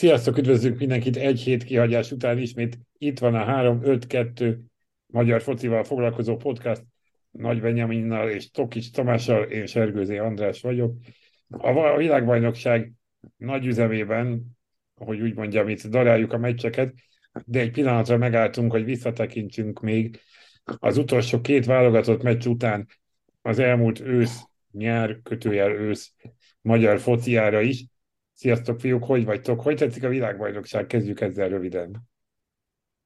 Sziasztok, üdvözlünk mindenkit egy hét kihagyás után ismét. Itt van a 3-5-2 magyar focival foglalkozó podcast. Nagy Benyaminnal és Tokics Tamással, én Sergőzé András vagyok. A világbajnokság nagy üzemében, hogy úgy mondjam, itt daráljuk a meccseket, de egy pillanatra megálltunk, hogy visszatekintsünk még az utolsó két válogatott meccs után az elmúlt ősz, nyár, kötőjel ősz magyar fociára is, Sziasztok, fiúk, hogy vagytok? Hogy tetszik a világbajnokság? Kezdjük ezzel röviden.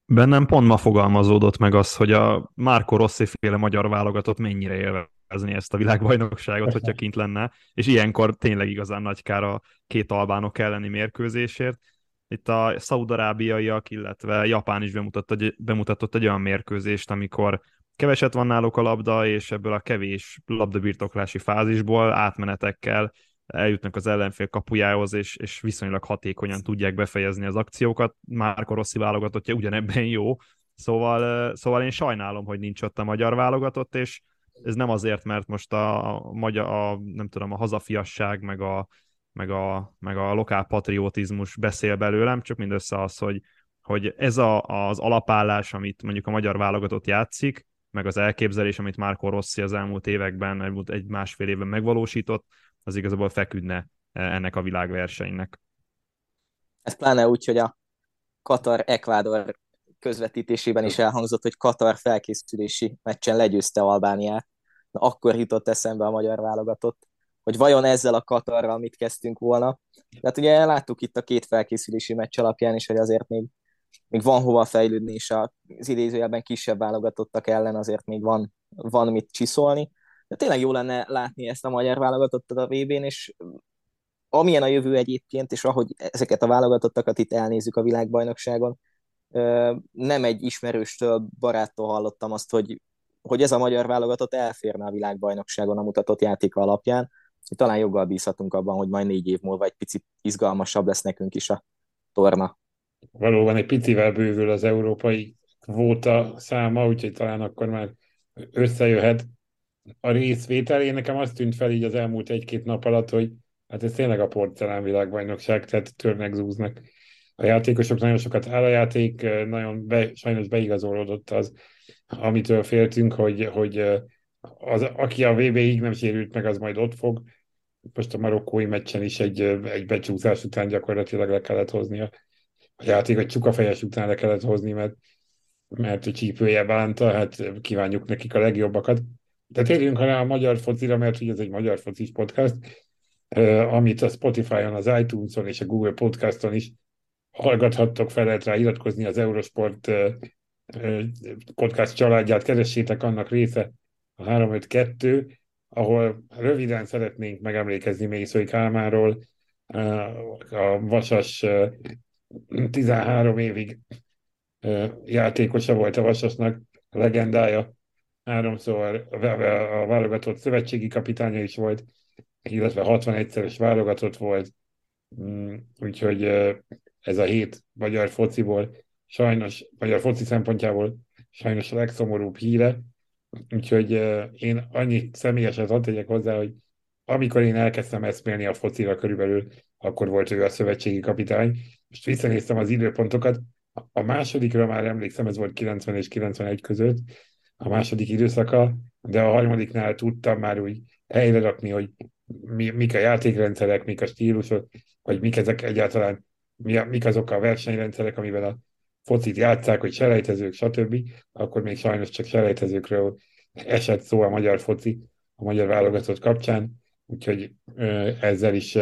Bennem pont ma fogalmazódott meg az, hogy a Márko Rossi féle magyar válogatott mennyire élvezni ezt a világbajnokságot, hogyha kint lenne, és ilyenkor tényleg igazán nagy kár a két albánok elleni mérkőzésért. Itt a szaudarábiaiak, illetve Japán is bemutatott, bemutatott egy olyan mérkőzést, amikor keveset van náluk a labda, és ebből a kevés labdabirtoklási fázisból átmenetekkel eljutnak az ellenfél kapujához, és, és viszonylag hatékonyan tudják befejezni az akciókat. Márko Rossi válogatottja ugyanebben jó, szóval, szóval én sajnálom, hogy nincs ott a magyar válogatott, és ez nem azért, mert most a, a, magyar, a nem tudom, a hazafiasság, meg a, meg a, meg a lokál patriotizmus beszél belőlem, csak mindössze az, hogy, hogy ez a, az alapállás, amit mondjuk a magyar válogatott játszik, meg az elképzelés, amit Márko Rossi az elmúlt években, egy másfél évben megvalósított, az igazából feküdne e, ennek a világversenynek. Ez pláne úgy, hogy a Katar-Ekvádor közvetítésében is elhangzott, hogy Katar felkészülési meccsen legyőzte Albániát. Na, akkor jutott eszembe a magyar válogatott, hogy vajon ezzel a Katarral mit kezdtünk volna. Tehát ugye láttuk itt a két felkészülési meccs alapján is, hogy azért még, még van hova fejlődni, és az idézőjelben kisebb válogatottak ellen azért még van, van mit csiszolni de tényleg jó lenne látni ezt a magyar válogatottat a VB-n, és amilyen a jövő egyébként, és ahogy ezeket a válogatottakat itt elnézzük a világbajnokságon, nem egy ismerőstől, baráttól hallottam azt, hogy, hogy ez a magyar válogatott elférne a világbajnokságon a mutatott játék alapján, hogy talán joggal bízhatunk abban, hogy majd négy év múlva egy picit izgalmasabb lesz nekünk is a torna. Valóban egy picivel bővül az európai kvóta száma, úgyhogy talán akkor már összejöhet a részvétel. Én nekem azt tűnt fel így az elmúlt egy-két nap alatt, hogy hát ez tényleg a porcelán világbajnokság, tehát törnek, zúznak. A játékosok nagyon sokat áll a játék, nagyon be, sajnos beigazolódott az, amitől féltünk, hogy, hogy az, aki a VB-ig nem sérült meg, az majd ott fog. Most a marokkói meccsen is egy, egy becsúszás után gyakorlatilag le kellett hozni a, a játék, a csukafejes után le kellett hozni, mert, mert a csípője bánta, hát kívánjuk nekik a legjobbakat. De térjünk rá a magyar focira, mert hogy ez egy magyar focis podcast, amit a Spotify-on, az iTunes-on és a Google Podcaston is hallgathattok fel, lehet rá iratkozni az Eurosport podcast családját, keressétek annak része a 352, ahol röviden szeretnénk megemlékezni Mészői Kálmáról, a Vasas 13 évig játékosa volt a Vasasnak, legendája, háromszor a válogatott szövetségi kapitánya is volt, illetve 61-szeres válogatott volt, mm, úgyhogy ez a hét magyar fociból sajnos, magyar foci szempontjából sajnos a legszomorúbb híre, úgyhogy én annyit személyeset hadd tegyek hozzá, hogy amikor én elkezdtem eszmélni a focira körülbelül, akkor volt ő a szövetségi kapitány. Most visszanéztem az időpontokat, a másodikra már emlékszem, ez volt 90 és 91 között, a második időszaka, de a harmadiknál tudtam már úgy helyre rakni, hogy mi, mik a játékrendszerek, mik a stílusok, vagy mik ezek egyáltalán, mi mik azok a versenyrendszerek, amivel a focit játszák, hogy selejtezők, stb., akkor még sajnos csak selejtezőkről esett szó a magyar foci, a magyar válogatott kapcsán, úgyhogy ezzel is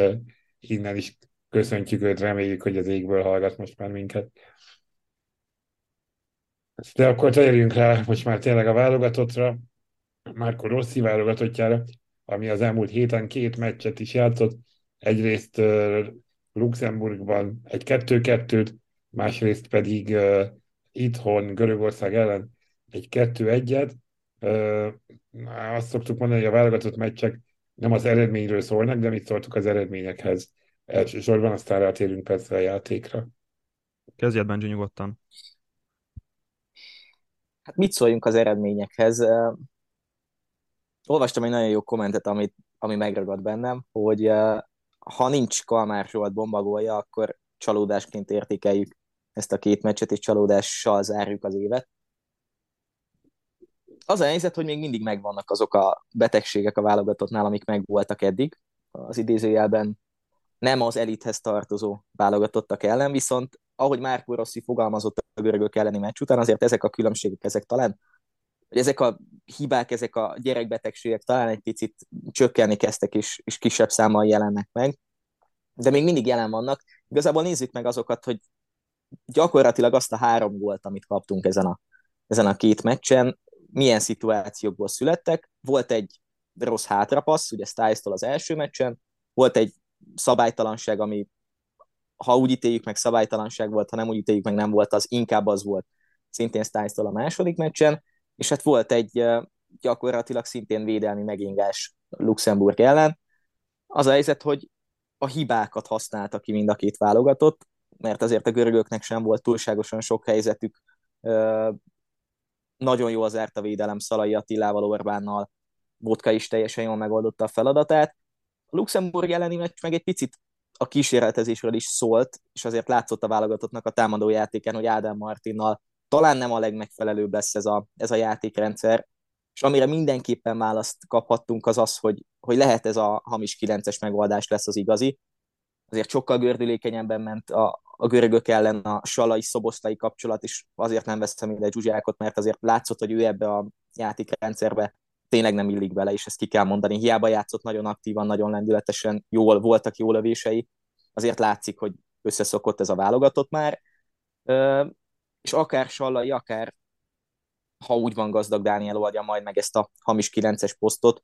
innen is köszöntjük őt, reméljük, hogy az égből hallgat most már minket. De akkor térjünk rá most már tényleg a válogatottra, Márko Rossi válogatottjára, ami az elmúlt héten két meccset is játszott. Egyrészt uh, Luxemburgban egy 2-2-t, másrészt pedig uh, itthon Görögország ellen egy 2-1-et. Uh, azt szoktuk mondani, hogy a válogatott meccsek nem az eredményről szólnak, de mit szóltuk az eredményekhez. Elsősorban aztán rátérünk persze a játékra. Kezdjed, Benji, nyugodtan. Mit szóljunk az eredményekhez? Olvastam egy nagyon jó kommentet, amit, ami megragad bennem, hogy ha nincs Kalmár Zsolt bombagolja, akkor csalódásként értékeljük ezt a két meccset, és csalódással zárjuk az évet. Az a helyzet, hogy még mindig megvannak azok a betegségek a válogatottnál, amik megvoltak eddig. Az idézőjelben nem az elithez tartozó válogatottak ellen, viszont ahogy Márko Rossi fogalmazott a görögök elleni meccs után, azért ezek a különbségek, ezek talán, hogy ezek a hibák, ezek a gyerekbetegségek talán egy picit csökkenni kezdtek, és, és kisebb számmal jelennek meg, de még mindig jelen vannak. Igazából nézzük meg azokat, hogy gyakorlatilag azt a három volt, amit kaptunk ezen a, ezen a két meccsen, milyen szituációkból születtek. Volt egy rossz hátrapassz, ugye stiles az első meccsen, volt egy szabálytalanság, ami ha úgy ítéljük meg szabálytalanság volt, ha nem úgy ítéljük meg nem volt, az inkább az volt szintén stiles a második meccsen, és hát volt egy gyakorlatilag szintén védelmi megingás Luxemburg ellen. Az a helyzet, hogy a hibákat használta ki mind a két válogatott, mert azért a görögöknek sem volt túlságosan sok helyzetük. Nagyon jó az a védelem Szalai Attilával, Orbánnal, Botka is teljesen jól megoldotta a feladatát. A Luxemburg elleni meccs meg egy picit a kísérletezésről is szólt, és azért látszott a válogatottnak a támadó játéken, hogy Ádám Martinnal talán nem a legmegfelelőbb lesz ez a, ez a játékrendszer, és amire mindenképpen választ kaphattunk az az, hogy, hogy lehet ez a hamis 9-es megoldás lesz az igazi. Azért sokkal gördülékenyebben ment a, a görögök ellen a salai szoboszlai kapcsolat, és azért nem veszem ide Zsuzsákot, mert azért látszott, hogy ő ebbe a játékrendszerbe tényleg nem illik bele, és ezt ki kell mondani. Hiába játszott nagyon aktívan, nagyon lendületesen, jól voltak jó lövései, azért látszik, hogy összeszokott ez a válogatott már, és akár Sallai, akár ha úgy van gazdag Dániel oldja majd meg ezt a hamis 9-es posztot,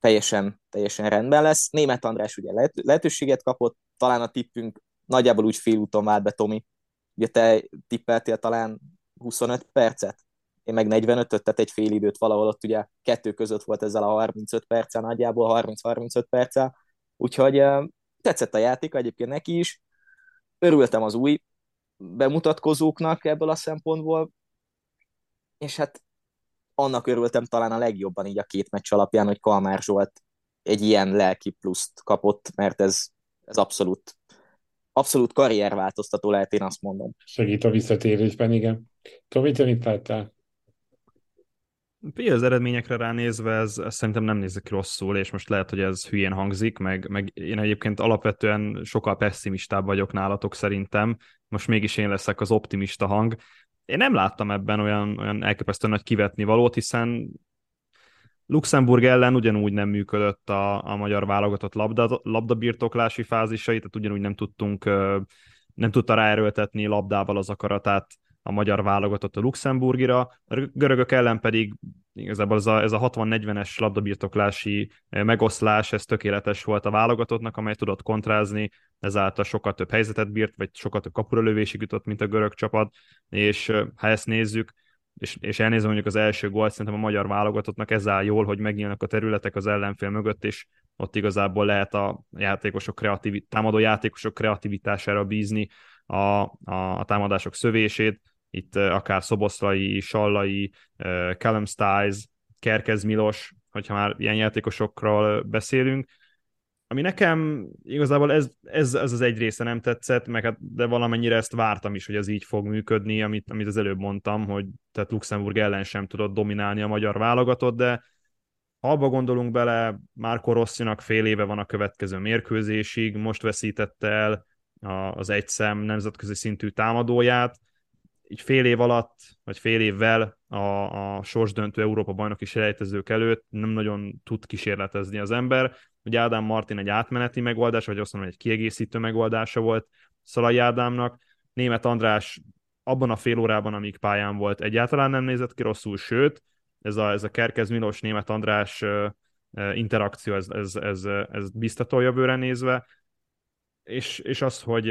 teljesen, teljesen rendben lesz. Német András ugye lehet, lehetőséget kapott, talán a tippünk nagyjából úgy félúton vált be, Tomi. Ugye te tippeltél talán 25 percet? Én meg 45-öt, tehát egy fél időt valahol ott ugye kettő között volt ezzel a 35 perccel nagyjából, 30-35 perccel, úgyhogy tetszett a játék egyébként neki is, örültem az új bemutatkozóknak ebből a szempontból, és hát annak örültem talán a legjobban így a két meccs alapján, hogy Kalmár Zsolt egy ilyen lelki pluszt kapott, mert ez, ez abszolút abszolút karrierváltoztató lehet, én azt mondom. Segít a visszatérésben, igen. Tomi, te mit láttál? Az eredményekre ránézve ez, ez szerintem nem nézik rosszul, és most lehet, hogy ez hülyén hangzik, meg, meg én egyébként alapvetően sokkal pessimistább vagyok nálatok szerintem, most mégis én leszek az optimista hang. Én nem láttam ebben olyan, olyan elképesztően nagy kivetni valót, hiszen Luxemburg ellen ugyanúgy nem működött a, a magyar válogatott labda, labdabirtoklási fázisai, tehát ugyanúgy nem tudtunk, nem tudta ráerőltetni labdával az akaratát a magyar válogatott a luxemburgira, a görögök ellen pedig igazából ez a, ez a 60-40-es labdabirtoklási eh, megoszlás, ez tökéletes volt a válogatottnak, amely tudott kontrázni, ezáltal sokkal több helyzetet bírt, vagy sokkal több kapuralövésig jutott, mint a görög csapat, és eh, ha ezt nézzük, és, és elnézem mondjuk az első gólt, szerintem a magyar válogatottnak ez áll jól, hogy megnyílnak a területek az ellenfél mögött, és ott igazából lehet a játékosok kreatív, támadó játékosok kreativitására bízni a, a, a támadások szövését, itt akár Szoboszlai, Sallai, Callum Stiles, Kerkez Milos, hogyha már ilyen játékosokról beszélünk, ami nekem igazából ez, ez, ez az egy része nem tetszett, meg hát, de valamennyire ezt vártam is, hogy ez így fog működni, amit, amit az előbb mondtam, hogy tehát Luxemburg ellen sem tudott dominálni a magyar válogatott, de ha abba gondolunk bele, Márko Rosszinak fél éve van a következő mérkőzésig, most veszítette el az egyszem nemzetközi szintű támadóját, így fél év alatt, vagy fél évvel a, a sorsdöntő Európa bajnoki selejtezők előtt nem nagyon tud kísérletezni az ember. Ugye Ádám Martin egy átmeneti megoldás, vagy azt mondom, egy kiegészítő megoldása volt Szalai Ádámnak. Német András abban a fél órában, amíg pályán volt, egyáltalán nem nézett ki rosszul, sőt, ez a, ez a Kerkez Milos Német András interakció, ez, ez, ez, ez biztató jövőre nézve, és, és az, hogy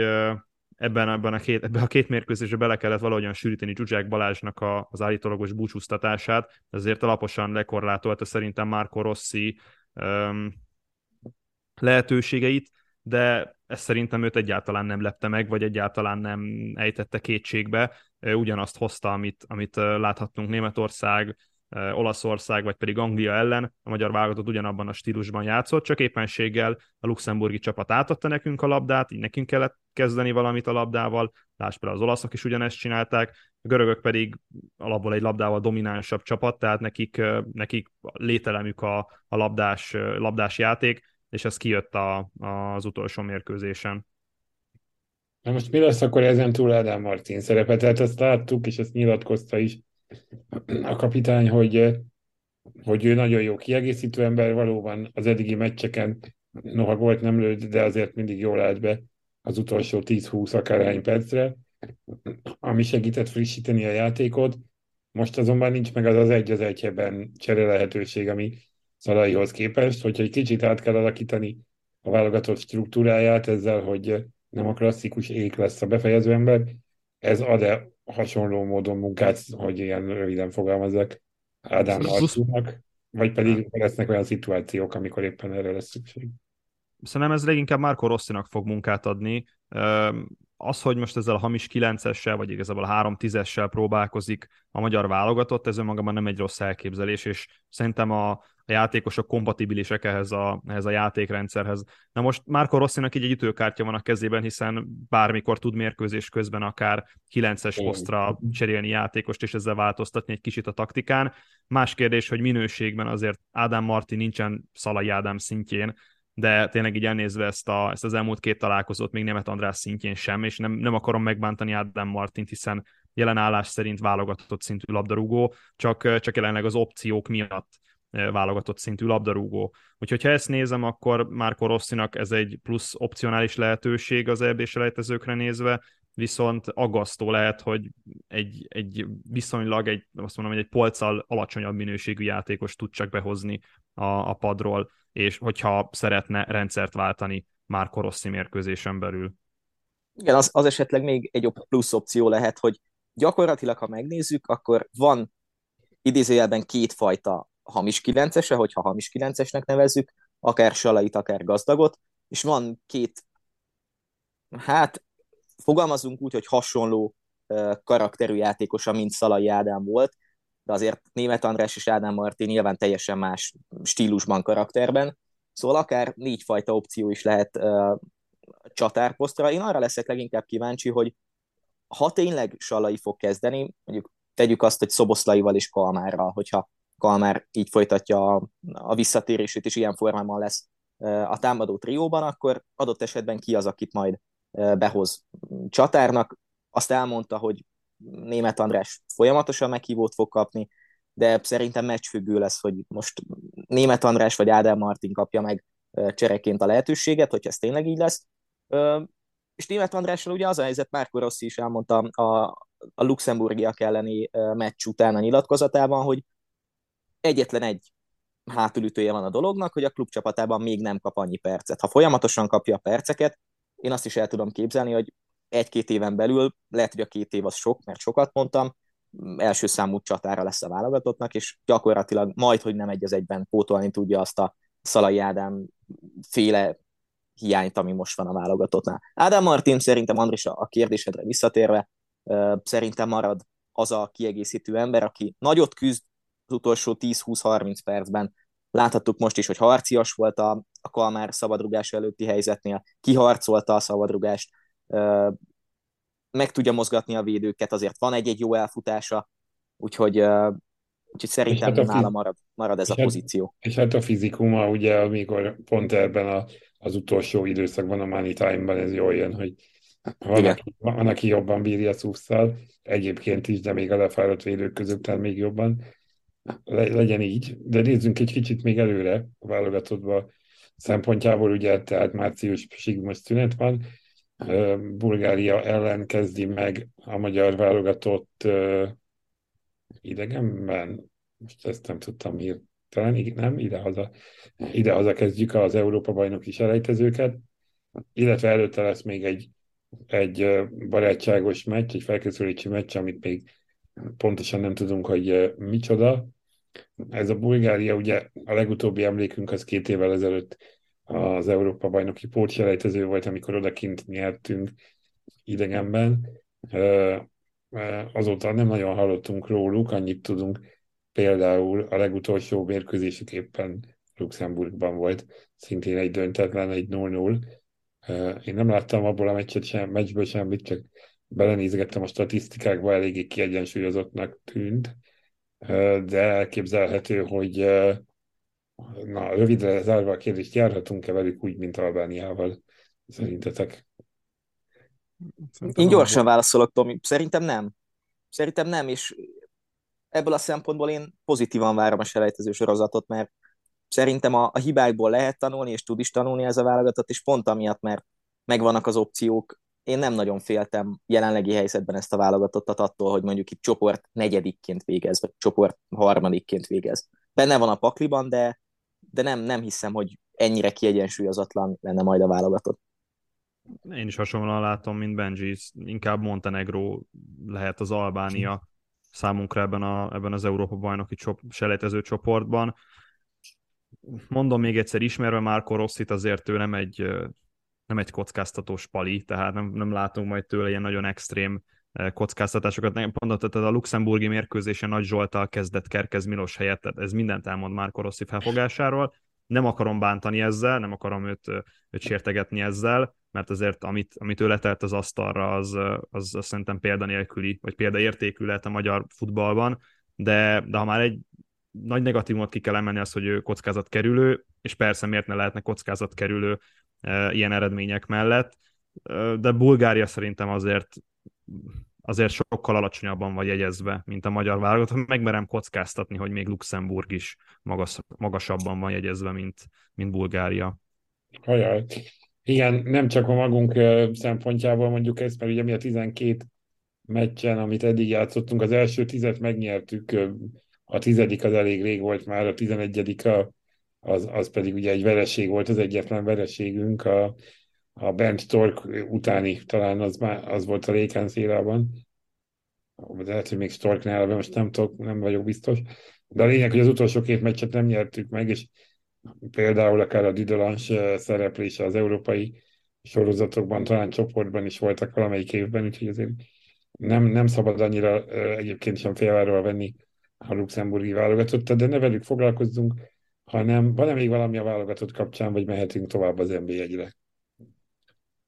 ebben, ebben a két, ebben a két mérkőzésbe bele kellett valahogyan sűríteni Zsuzsák Balázsnak a, az állítólagos búcsúztatását, ezért alaposan lekorlátolta szerintem Marco Rossi um, lehetőségeit, de ez szerintem őt egyáltalán nem lepte meg, vagy egyáltalán nem ejtette kétségbe. Ugyanazt hozta, amit, amit láthattunk Németország Olaszország vagy pedig Anglia ellen a magyar válogatott ugyanabban a stílusban játszott, csak éppenséggel a luxemburgi csapat átadta nekünk a labdát, így nekünk kellett kezdeni valamit a labdával, lásd például az olaszok is ugyanezt csinálták, a görögök pedig alapból egy labdával dominánsabb csapat, tehát nekik, nekik lételemük a, a labdás, labdás játék, és ez kijött a, az utolsó mérkőzésen. Na most mi lesz akkor ezen túl Ádám Martin szerepe? Tehát ezt láttuk, és ezt nyilatkozta is a kapitány, hogy, hogy ő nagyon jó kiegészítő ember, valóban az eddigi meccseken, noha volt nem lőtt, de azért mindig jól állt be az utolsó 10-20 akárhány percre, ami segített frissíteni a játékot. Most azonban nincs meg az az egy az egyben csere lehetőség, ami Szalaihoz képest, hogyha egy kicsit át kell alakítani a válogatott struktúráját ezzel, hogy nem a klasszikus ék lesz a befejező ember, ez ad-e hasonló módon munkát, hogy ilyen röviden fogalmazzak Ádám Marcinak, vagy pedig lesznek olyan szituációk, amikor éppen erre lesz szükség. Szerintem ez leginkább Marco Rosszinak fog munkát adni. Az, hogy most ezzel a hamis 9-essel, vagy igazából a 3 10 próbálkozik a magyar válogatott, ez önmagában nem egy rossz elképzelés, és szerintem a, a játékosok kompatibilisek ehhez a, ehhez a játékrendszerhez. Na most Márko Rosszinak így egy ütőkártya van a kezében, hiszen bármikor tud mérkőzés közben akár 9-es posztra cserélni játékost, és ezzel változtatni egy kicsit a taktikán. Más kérdés, hogy minőségben azért Ádám Marti nincsen Szalai Ádám szintjén, de tényleg így elnézve ezt, a, ezt az elmúlt két találkozót még Német András szintjén sem, és nem, nem akarom megbántani Ádám Martint, hiszen jelen állás szerint válogatott szintű labdarúgó, csak, csak jelenleg az opciók miatt válogatott szintű labdarúgó. Úgyhogy ha ezt nézem, akkor már Rosszinak ez egy plusz opcionális lehetőség az eb selejtezőkre nézve, viszont aggasztó lehet, hogy egy, egy viszonylag, egy, azt mondom, egy polccal alacsonyabb minőségű játékos tud csak behozni a, a padról, és hogyha szeretne rendszert váltani már Rossi mérkőzésen belül. Igen, az, az esetleg még egy plusz opció lehet, hogy gyakorlatilag, ha megnézzük, akkor van idézőjelben kétfajta hamis kilencese, hogyha hamis kilencesnek nevezzük, akár Salait, akár Gazdagot, és van két, hát fogalmazunk úgy, hogy hasonló karakterű játékosa, mint Szalai Ádám volt, de azért Német András és Ádám Martin nyilván teljesen más stílusban, karakterben, szóval akár négyfajta opció is lehet uh, csatárposztra. Én arra leszek leginkább kíváncsi, hogy ha tényleg Salai fog kezdeni, mondjuk tegyük azt, hogy Szoboszlaival és Kalmárral, hogyha Kalmár így folytatja a, a visszatérését, és ilyen formában lesz a támadó trióban, akkor adott esetben ki az, akit majd behoz csatárnak. Azt elmondta, hogy német András folyamatosan meghívót fog kapni, de szerintem meccsfüggő lesz, hogy most német András vagy Ádám Martin kapja meg csereként a lehetőséget, hogy ez tényleg így lesz. És német Andrással ugye az a helyzet, Márko Rossi is elmondta a, a luxemburgiak elleni meccs után a nyilatkozatában, hogy egyetlen egy hátulütője van a dolognak, hogy a klubcsapatában még nem kap annyi percet. Ha folyamatosan kapja a perceket, én azt is el tudom képzelni, hogy egy-két éven belül, lehet, hogy a két év az sok, mert sokat mondtam, első számú csatára lesz a válogatottnak, és gyakorlatilag majd, hogy nem egy az egyben pótolni tudja azt a Szalai Ádám féle hiányt, ami most van a válogatottnál. Ádám Martin szerintem, Andris, a kérdésedre visszatérve, szerintem marad az a kiegészítő ember, aki nagyot küzd az utolsó 10-20-30 percben. Láthattuk most is, hogy harcias volt a, a Kalmár szabadrugás előtti helyzetnél, kiharcolta a szabadrugást, meg tudja mozgatni a védőket, azért van egy-egy jó elfutása, úgyhogy, úgyhogy szerintem hát nála marad, marad ez a hát, pozíció. És hát a fizikuma, ugye, amikor pont ebben a, az utolsó időszakban, a money time-ban ez jól jön, hogy van, aki, van, aki jobban bírja szusszal, egyébként is, de még a lefáradt védők között még jobban le, legyen így. De nézzünk egy kicsit még előre a válogatottba szempontjából, ugye, tehát márciusig most szünet van, Bulgária ellen kezdi meg a magyar válogatott idegenben. Most ezt nem tudtam talán nem, idehaza, idehaza kezdjük az Európa-bajnoki selejtezőket, illetve előtte lesz még egy, egy barátságos meccs, egy felkészülési meccs, amit még pontosan nem tudunk, hogy micsoda. Ez a Bulgária, ugye a legutóbbi emlékünk az két évvel ezelőtt az Európa-bajnoki pótselejtező volt, amikor odakint nyertünk idegenben. Azóta nem nagyon hallottunk róluk, annyit tudunk, például a legutolsó mérkőzésük éppen Luxemburgban volt, szintén egy döntetlen, egy 0-0. Én nem láttam abból a meccset sem, meccsből semmit, csak belenézgettem a statisztikákba, eléggé kiegyensúlyozottnak tűnt, de elképzelhető, hogy na, rövidre zárva a kérdést, járhatunk-e velük úgy, mint Albániával? Szerintetek? Szerintem én gyorsan abban... válaszolok, Tomi. Szerintem nem. Szerintem nem, és ebből a szempontból én pozitívan várom a selejtező sorozatot, mert szerintem a, a hibákból lehet tanulni, és tud is tanulni ez a válogatott, és pont amiatt, mert megvannak az opciók, én nem nagyon féltem jelenlegi helyzetben ezt a válogatottat attól, hogy mondjuk itt csoport negyedikként végez, vagy csoport harmadikként végez. Benne van a pakliban, de, de nem, nem hiszem, hogy ennyire kiegyensúlyozatlan lenne majd a válogatott. Én is hasonlóan látom, mint Benji, inkább Montenegro lehet az Albánia számunkra ebben, a, ebben az Európa bajnoki csop, selejtező csoportban. Mondom még egyszer, ismerve Márko Rosszit, azért ő nem egy, nem egy kockáztatós pali, tehát nem, nem látunk majd tőle ilyen nagyon extrém kockáztatásokat. Nem mondott, tehát a luxemburgi mérkőzésen Nagy Zsoltal kezdett Kerkez Milos helyett, tehát ez mindent elmond Márko Rossi felfogásáról. Nem akarom bántani ezzel, nem akarom őt, őt sértegetni ezzel, mert azért amit, amit ő letelt az asztalra, az, az, az szerintem példanélküli, vagy példaértékű lehet a magyar futballban, de, de ha már egy nagy negatívumot ki kell emelni az, hogy ő kockázat kerülő, és persze miért ne lehetne kockázat kerülő e, ilyen eredmények mellett, e, de Bulgária szerintem azért azért sokkal alacsonyabban vagy jegyezve, mint a magyar válogatott. Megmerem kockáztatni, hogy még Luxemburg is magas, magasabban van jegyezve, mint, mint Bulgária. Ajaj. Igen, nem csak a magunk szempontjából mondjuk ezt, mert ugye mi a 12 meccsen, amit eddig játszottunk, az első tizet megnyertük, a tizedik az elég rég volt már, a tizenegyedik a, az, az pedig ugye egy vereség volt, az egyetlen vereségünk a, a Bent Tork utáni, talán az, már, az volt a Rékán szélában. De lehet, hogy még Storknál, de most nem, tudok, nem vagyok biztos. De a lényeg, hogy az utolsó két meccset nem nyertük meg, és például akár a Didolans szereplése az európai sorozatokban, talán csoportban is voltak valamelyik évben, úgyhogy azért nem, nem szabad annyira egyébként sem félváról venni a luxemburgi válogatottat, de ne velük foglalkozzunk, hanem van-e még valami a válogatott kapcsán, vagy mehetünk tovább az NB1-re?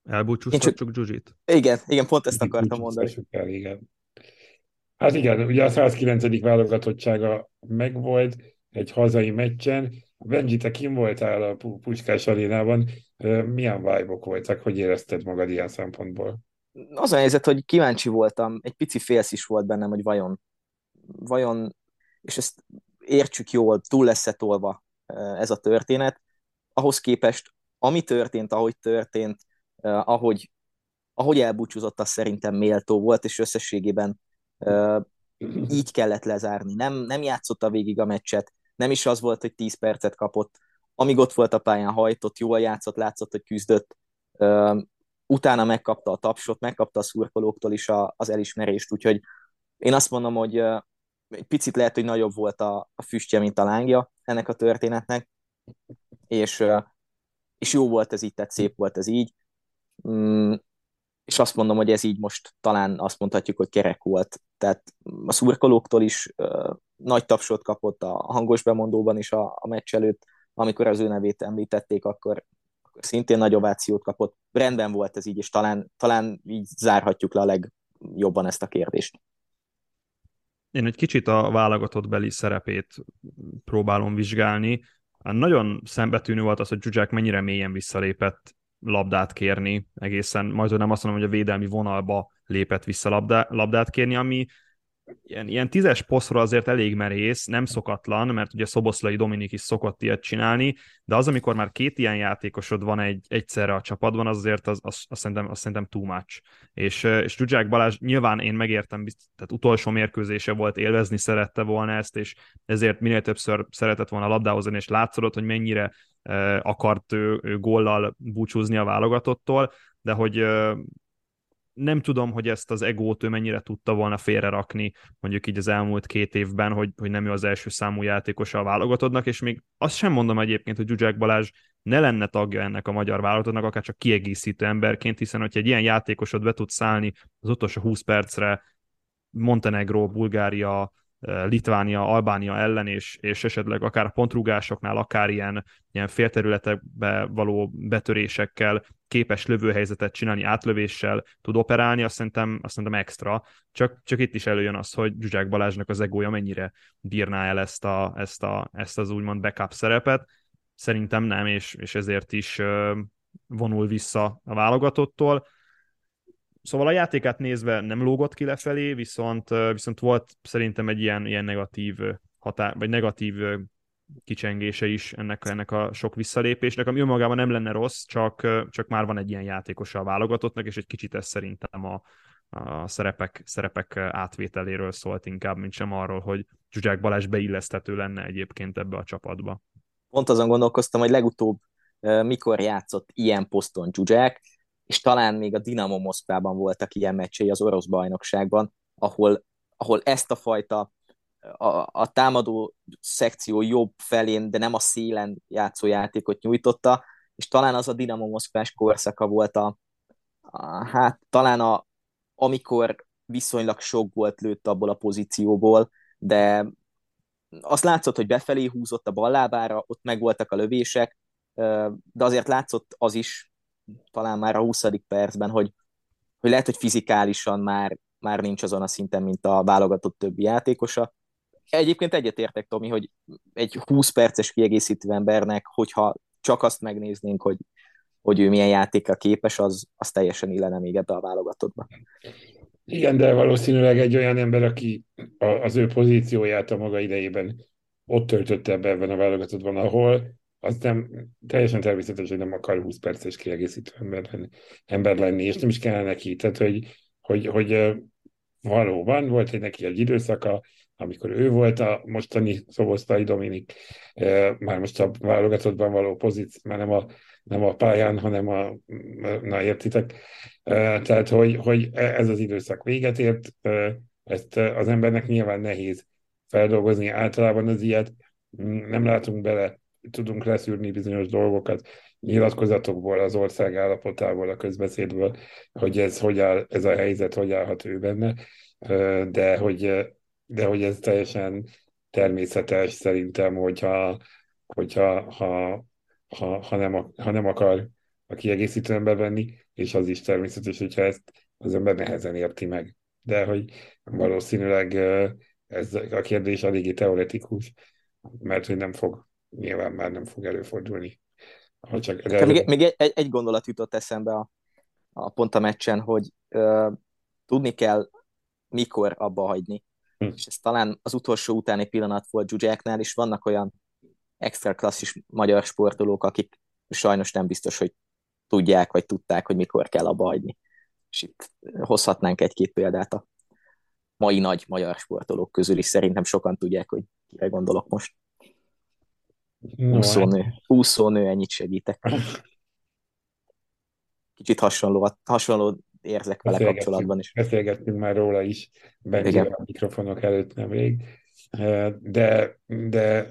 Elbúcsúztatjuk csak... Zsuzsit? Igen, igen, pont ezt akartam mondani. El, igen. Hát igen, ugye a 109. válogatottsága megvolt egy hazai meccsen. Benji, te kim voltál a Puskás arénában? Milyen vibe voltak? Hogy érezted magad ilyen szempontból? Az a helyzet, hogy kíváncsi voltam, egy pici félsz is volt bennem, hogy vajon, vajon, és ezt értsük jól, túl lesz-e tolva ez a történet. Ahhoz képest, ami történt, ahogy történt, ahogy, ahogy elbúcsúzott, az szerintem méltó volt, és összességében így kellett lezárni. Nem, nem játszotta végig a meccset, nem is az volt, hogy 10 percet kapott, amíg ott volt a pályán, hajtott, jól játszott, látszott, hogy küzdött, utána megkapta a tapsot, megkapta a szurkolóktól is a, az elismerést, úgyhogy én azt mondom, hogy egy picit lehet, hogy nagyobb volt a, a füstje, mint a lángja ennek a történetnek, és, és jó volt ez így, tehát szép volt ez így. Mm, és azt mondom, hogy ez így most talán azt mondhatjuk, hogy kerek volt. Tehát a szurkolóktól is uh, nagy tapsot kapott a hangos bemondóban is a, a meccs előtt, amikor az ő nevét említették, akkor, akkor szintén nagy ovációt kapott. Rendben volt ez így, és talán, talán így zárhatjuk le a legjobban ezt a kérdést. Én egy kicsit a válogatott beli szerepét próbálom vizsgálni. Nagyon szembetűnő volt az, hogy Zsuzsák mennyire mélyen visszalépett labdát kérni egészen, majd nem azt mondom, hogy a védelmi vonalba lépett vissza labdá, labdát kérni, ami ilyen, ilyen tízes posztra azért elég merész, nem szokatlan, mert ugye Szoboszlai Dominik is szokott ilyet csinálni, de az, amikor már két ilyen játékosod van egy, egyszerre a csapatban, az azért az, az, az, szerintem, az szerintem too much. És, és Zsuzsák Balázs nyilván én megértem, tehát utolsó mérkőzése volt, élvezni szerette volna ezt, és ezért minél többször szeretett volna labdáhozni, és látszódott, hogy mennyire akart ő, ő góllal búcsúzni a válogatottól, de hogy nem tudom, hogy ezt az egót ő mennyire tudta volna félrerakni, mondjuk így az elmúlt két évben, hogy, hogy nem ő az első számú játékosa a válogatottnak, és még azt sem mondom egyébként, hogy Zsuzsák Balázs ne lenne tagja ennek a magyar válogatottnak, akár csak kiegészítő emberként, hiszen hogyha egy ilyen játékosod be tud szállni az utolsó 20 percre Montenegro, Bulgária, Litvánia, Albánia ellen, és, és esetleg akár a pontrúgásoknál, akár ilyen, ilyen félterületekbe való betörésekkel képes lövőhelyzetet csinálni, átlövéssel tud operálni, azt szerintem, azt szerintem extra. Csak, csak itt is előjön az, hogy Zsuzsák Balázsnak az egója mennyire bírná el ezt, a, ezt, a, ezt az úgymond backup szerepet. Szerintem nem, és, és ezért is vonul vissza a válogatottól. Szóval a játékát nézve nem lógott ki lefelé, viszont, viszont volt szerintem egy ilyen, ilyen negatív hatá, vagy negatív kicsengése is ennek, ennek a sok visszalépésnek, ami önmagában nem lenne rossz, csak, csak már van egy ilyen játékos a válogatottnak, és egy kicsit ez szerintem a, a szerepek, szerepek átvételéről szólt inkább, mint sem arról, hogy Zsuzsák Balázs beilleszthető lenne egyébként ebbe a csapatba. Pont azon gondolkoztam, hogy legutóbb mikor játszott ilyen poszton Zsuzsák, és talán még a Dinamo Moszkvában voltak ilyen meccsei az orosz bajnokságban, ahol, ahol ezt a fajta a, a támadó szekció jobb felén, de nem a szélen játszó játékot nyújtotta, és talán az a Dinamo Moszkvás korszaka volt a, a hát talán a, amikor viszonylag sok volt lőtt abból a pozícióból, de azt látszott, hogy befelé húzott a ballábára, ott megvoltak a lövések, de azért látszott az is, talán már a 20. percben, hogy, hogy lehet, hogy fizikálisan már, már nincs azon a szinten, mint a válogatott többi játékosa. Egyébként egyetértek, Tomi, hogy egy 20 perces kiegészítő embernek, hogyha csak azt megnéznénk, hogy, hogy ő milyen játékra képes, az, az teljesen illene még ebbe a válogatottba. Igen, de valószínűleg egy olyan ember, aki az ő pozícióját a maga idejében ott töltötte ebbe ebben a válogatottban, ahol az nem, teljesen természetes, hogy nem akar 20 perces kiegészítő ember ember lenni és nem is kellene neki. Tehát, hogy, hogy, hogy valóban volt egy neki egy időszaka, amikor ő volt a mostani Szobosztai Dominik, már most a válogatottban való pozíció, már nem a, nem a pályán, hanem a, na értitek, tehát, hogy, hogy ez az időszak véget ért, ezt az embernek nyilván nehéz feldolgozni, általában az ilyet nem látunk bele tudunk leszűrni bizonyos dolgokat nyilatkozatokból, az ország állapotából, a közbeszédből, hogy ez, hogy áll, ez a helyzet, hogy állhat ő benne, de hogy, de hogy ez teljesen természetes szerintem, hogyha, hogyha ha, ha, ha, nem, ha nem akar a kiegészítő ember és az is természetes, hogyha ezt az ember nehezen érti meg. De hogy valószínűleg ez a kérdés eléggé teoretikus, mert hogy nem fog nyilván már nem fog előfordulni. Ha csak de... Még, még egy, egy gondolat jutott eszembe a, a pont a meccsen, hogy ö, tudni kell, mikor abba hagyni. Hm. És ez talán az utolsó utáni pillanat volt Zsuzsáknál, és vannak olyan extra klasszis magyar sportolók, akik sajnos nem biztos, hogy tudják, vagy tudták, hogy mikor kell abba hagyni. És itt hozhatnánk egy-két példát a mai nagy magyar sportolók közül is. Szerintem sokan tudják, hogy kire gondolok most. No, úszónő. Hát... úszónő, ennyit segítek. Kicsit hasonló, hasonló érzek vele kapcsolatban is. Beszélgettünk már róla is, Benjivel a mikrofonok előtt nemrég. De, de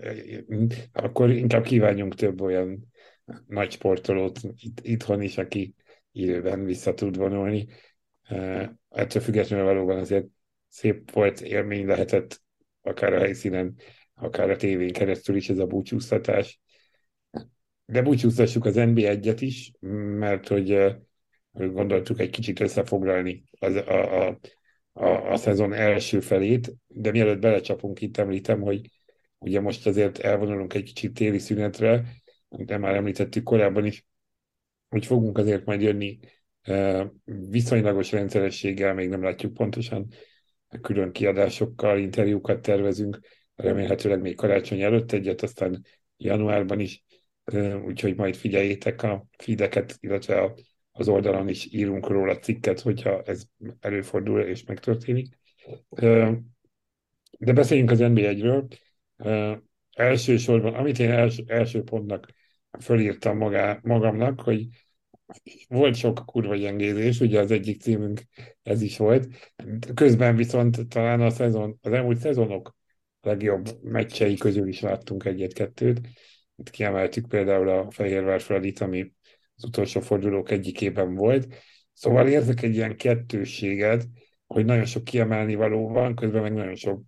akkor inkább kívánjunk több olyan nagy sportolót itt, itthon is, aki időben vissza tud vonulni. Ettől függetlenül valóban azért szép volt élmény lehetett akár a helyszínen akár a tévén keresztül is ez a búcsúztatás. De búcsúztassuk az NB1-et is, mert hogy gondoltuk egy kicsit összefoglalni az, a, a, a, a szezon első felét, de mielőtt belecsapunk, itt említem, hogy ugye most azért elvonulunk egy kicsit téli szünetre, de már említettük korábban is, hogy fogunk azért majd jönni viszonylagos rendszerességgel, még nem látjuk pontosan, külön kiadásokkal, interjúkat tervezünk, remélhetőleg még karácsony előtt egyet, aztán januárban is, úgyhogy majd figyeljétek a feedeket, illetve a, az oldalon is írunk róla cikket, hogyha ez előfordul és megtörténik. De beszéljünk az NB1-ről. Elsősorban, amit én els, első pontnak fölírtam magá, magamnak, hogy volt sok kurva gyengézés, ugye az egyik címünk ez is volt. Közben viszont talán a szezon, az elmúlt szezonok legjobb meccsei közül is láttunk egyet-kettőt. Itt kiemeltük például a Fehérvár Fradit, ami az utolsó fordulók egyikében volt. Szóval érzek egy ilyen kettősséget, hogy nagyon sok kiemelni való van, közben meg nagyon sok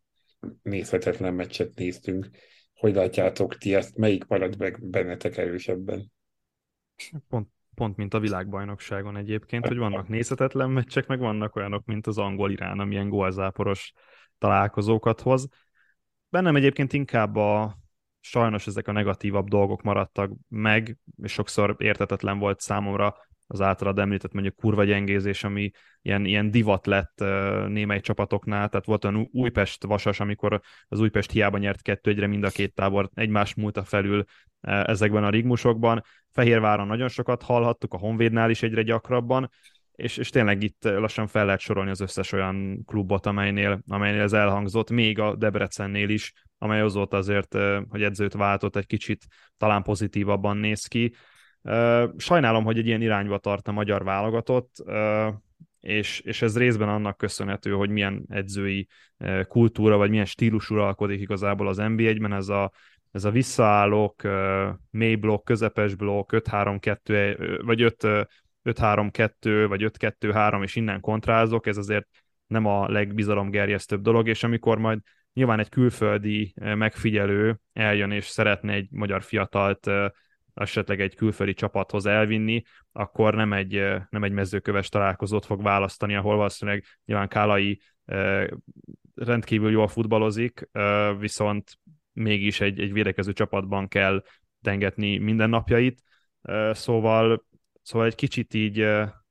nézhetetlen meccset néztünk. Hogy látjátok ti ezt? Melyik marad meg bennetek erősebben? Pont, pont mint a világbajnokságon egyébként, hogy vannak nézhetetlen meccsek, meg vannak olyanok, mint az angol-irán, amilyen gólzáporos találkozókat hoz. Bennem egyébként inkább a sajnos ezek a negatívabb dolgok maradtak meg, és sokszor értetetlen volt számomra az általad említett mondjuk kurva gyengézés, ami ilyen, ilyen divat lett némely csapatoknál, tehát volt olyan Újpest vasas, amikor az Újpest hiába nyert kettő egyre mind a két tábor egymás múlta felül ezekben a rigmusokban. Fehérváron nagyon sokat hallhattuk, a Honvédnál is egyre gyakrabban, és, és tényleg itt lassan fel lehet sorolni az összes olyan klubot, amelynél, amelynél ez elhangzott, még a Debrecennél is, amely azóta azért, hogy edzőt váltott, egy kicsit talán pozitívabban néz ki. Sajnálom, hogy egy ilyen irányba tart a magyar válogatott, és, és ez részben annak köszönhető, hogy milyen edzői kultúra, vagy milyen stílus uralkodik igazából az NB1-ben, ez a, ez a visszaállók, mély blokk, közepes blokk, 5-3-2, vagy 5-3-2, vagy 5-2-3, és innen kontrázok, ez azért nem a legbizalomgerjesztőbb dolog, és amikor majd nyilván egy külföldi megfigyelő eljön és szeretne egy magyar fiatalt esetleg egy külföldi csapathoz elvinni, akkor nem egy, nem egy mezőköves találkozót fog választani, ahol valószínűleg nyilván Kálai rendkívül jól futballozik, viszont mégis egy, egy védekező csapatban kell tengetni mindennapjait, szóval, szóval egy kicsit így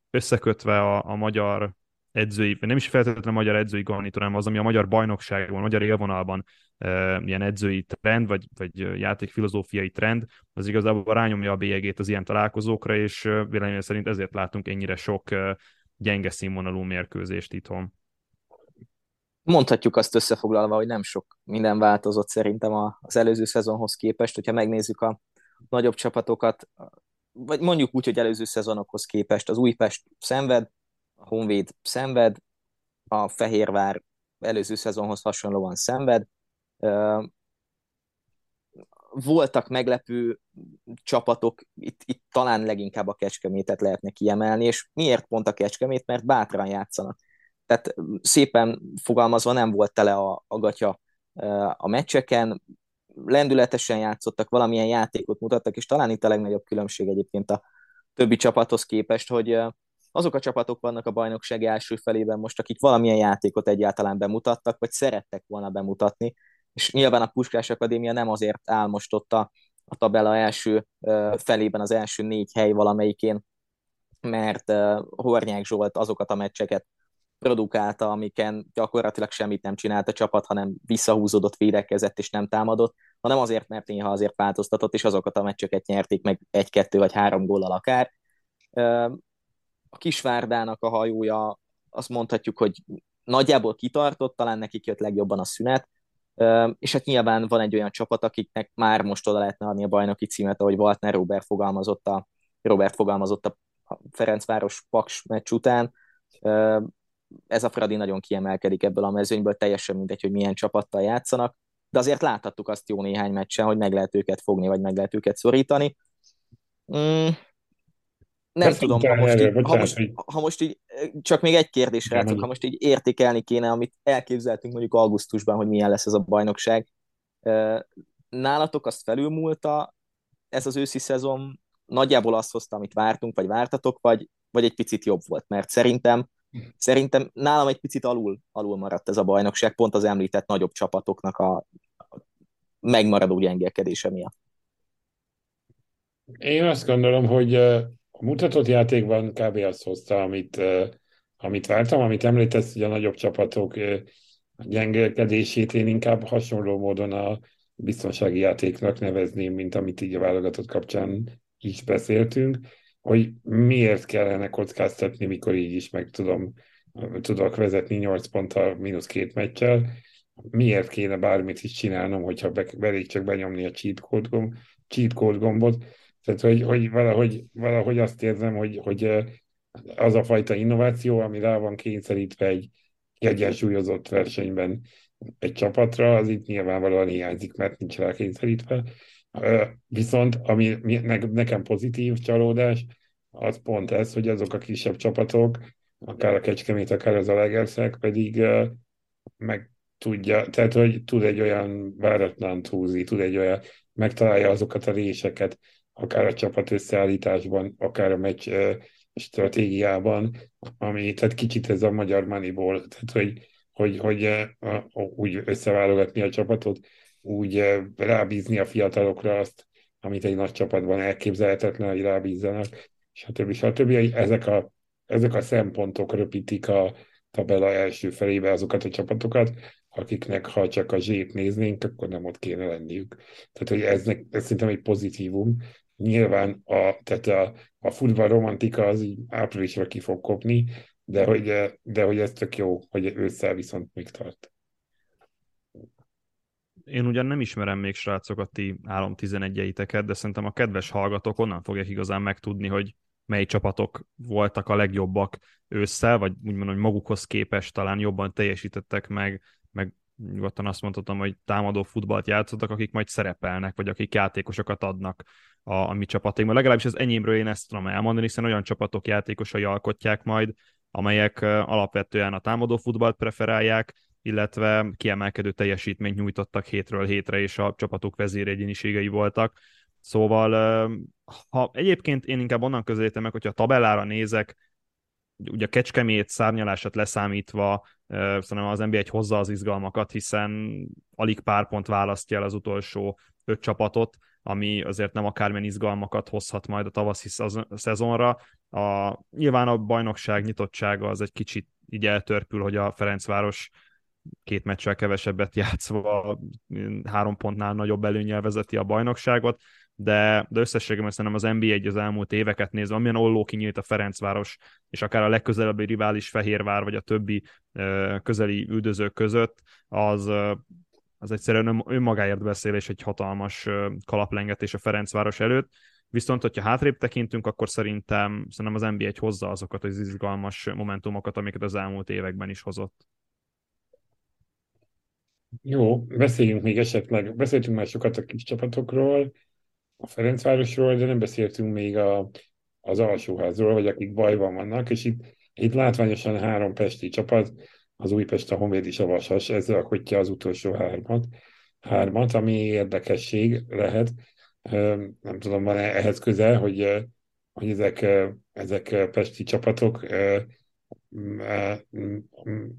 összekötve a, a magyar edzői, nem is feltétlenül a magyar edzői garnitúr, hanem az, ami a magyar bajnokságban, a magyar élvonalban e, ilyen edzői trend, vagy, vagy játékfilozófiai trend, az igazából rányomja a bélyegét az ilyen találkozókra, és véleményem szerint ezért látunk ennyire sok gyenge színvonalú mérkőzést itthon. Mondhatjuk azt összefoglalva, hogy nem sok minden változott szerintem az előző szezonhoz képest, hogyha megnézzük a nagyobb csapatokat, vagy mondjuk úgy, hogy előző szezonokhoz képest az Újpest szenved, a Honvéd szenved, a Fehérvár előző szezonhoz hasonlóan szenved. Voltak meglepő csapatok, itt, itt talán leginkább a Kecskemétet lehetne kiemelni, és miért pont a Kecskemét? Mert bátran játszanak. Tehát szépen fogalmazva nem volt tele a, a gatya a meccseken, lendületesen játszottak, valamilyen játékot mutattak, és talán itt a legnagyobb különbség egyébként a többi csapathoz képest, hogy azok a csapatok vannak a bajnokság első felében most, akik valamilyen játékot egyáltalán bemutattak, vagy szerettek volna bemutatni, és nyilván a Puskás Akadémia nem azért álmostotta a tabella első felében az első négy hely valamelyikén, mert Hornyák Zsolt azokat a meccseket produkálta, amiken gyakorlatilag semmit nem csinált a csapat, hanem visszahúzódott, védekezett és nem támadott, hanem azért, mert néha azért változtatott, és azokat a meccseket nyerték meg egy-kettő vagy három góllal akár a Kisvárdának a hajója, azt mondhatjuk, hogy nagyjából kitartott, talán nekik jött legjobban a szünet, és hát nyilván van egy olyan csapat, akiknek már most oda lehetne adni a bajnoki címet, ahogy Waltner Robert fogalmazott a, Robert fogalmazott a Ferencváros Paks meccs után. Ez a Fradi nagyon kiemelkedik ebből a mezőnyből, teljesen mindegy, hogy milyen csapattal játszanak, de azért láthattuk azt jó néhány meccsen, hogy meg lehet őket fogni, vagy meg lehet őket szorítani. Mm, nem De tudom, ha most, így, ha, most, ha most így, csak még egy kérdés rácok, ha most így értékelni kéne, amit elképzeltünk mondjuk augusztusban, hogy milyen lesz ez a bajnokság. Nálatok azt felülmúlta ez az őszi szezon, nagyjából azt hozta, amit vártunk, vagy vártatok, vagy, vagy egy picit jobb volt, mert szerintem szerintem nálam egy picit alul, alul maradt ez a bajnokság, pont az említett nagyobb csapatoknak a megmaradó gyengélkedése miatt. Én azt gondolom, hogy a mutatott játékban kb. azt hozta, amit, amit vártam, amit említesz, hogy a nagyobb csapatok gyengelkedését én inkább hasonló módon a biztonsági játéknak nevezném, mint amit így a válogatott kapcsán is beszéltünk, hogy miért kellene kockáztatni, mikor így is meg tudom, tudok vezetni 8 ponttal, mínusz két meccsel, miért kéne bármit is csinálnom, hogyha be, belég csak benyomni a cheat code, gomb, cheat code gombot, tehát, hogy, hogy valahogy, valahogy azt érzem, hogy, hogy az a fajta innováció, ami rá van kényszerítve egy egyensúlyozott versenyben egy csapatra, az itt nyilvánvalóan hiányzik, mert nincs rá kényszerítve. Viszont ami nekem pozitív csalódás, az pont ez, hogy azok a kisebb csapatok, akár a Kecskemét, akár az Alegerszeg pedig meg tudja, tehát hogy tud egy olyan váratlan húzni, tud egy olyan, megtalálja azokat a réseket, akár a csapat összeállításban, akár a meccs stratégiában, ami, tehát kicsit ez a magyar Moneyball, tehát hogy, hogy, hogy úgy összeválogatni a csapatot, úgy rábízni a fiatalokra azt, amit egy nagy csapatban elképzelhetetlen, hogy rábízzanak, stb. stb. Ezek a, ezek a szempontok röpítik a tabella első felébe azokat a csapatokat, akiknek ha csak a zsét néznénk, akkor nem ott kéne lenniük. Tehát, hogy ez, ez szerintem egy pozitívum. Nyilván a, tehát a, a futball romantika az így áprilisra ki fog kopni, de hogy, de hogy ez tök jó, hogy ősszel viszont még tart. Én ugyan nem ismerem még srácokat, ti 3-11-eiteket, de szerintem a kedves hallgatók onnan fogják igazán megtudni, hogy mely csapatok voltak a legjobbak ősszel, vagy úgymond, hogy magukhoz képest talán jobban teljesítettek meg, meg nyugodtan azt mondhatom, hogy támadó futballt játszottak, akik majd szerepelnek, vagy akik játékosokat adnak a, a mi csapatainkban. Legalábbis az enyémről én ezt tudom elmondani, hiszen olyan csapatok játékosai alkotják majd, amelyek alapvetően a támadó futballt preferálják, illetve kiemelkedő teljesítményt nyújtottak hétről hétre, és a csapatuk vezéregyéniségei voltak. Szóval, ha egyébként én inkább onnan közelítem meg, hogyha a tabellára nézek, ugye a kecskemét szárnyalását leszámítva, szerintem az NBA egy hozza az izgalmakat, hiszen alig pár pont választja el az utolsó öt csapatot, ami azért nem akármilyen izgalmakat hozhat majd a tavaszi szezonra. A, nyilván a bajnokság nyitottsága az egy kicsit így eltörpül, hogy a Ferencváros két meccsel kevesebbet játszva három pontnál nagyobb előnyel vezeti a bajnokságot, de, de összességében szerintem az NBA egy az elmúlt éveket nézve, amilyen olló kinyílt a Ferencváros, és akár a legközelebbi rivális Fehérvár, vagy a többi közeli üldözők között, az, az egyszerűen önmagáért beszél, és egy hatalmas kalaplengetés a Ferencváros előtt. Viszont, hogyha hátrébb tekintünk, akkor szerintem, szerintem az NBA egy hozza azokat az izgalmas momentumokat, amiket az elmúlt években is hozott. Jó, beszéljünk még esetleg, beszéltünk már sokat a kis csapatokról, a Ferencvárosról, de nem beszéltünk még a, az alsóházról, vagy akik bajban vannak, és itt, itt látványosan három pesti csapat, az Újpest, a Honvéd és a Vasas, ez alkotja az utolsó hármat, hármat, ami érdekesség lehet. Nem tudom, van ehhez közel, hogy, hogy ezek, ezek pesti csapatok,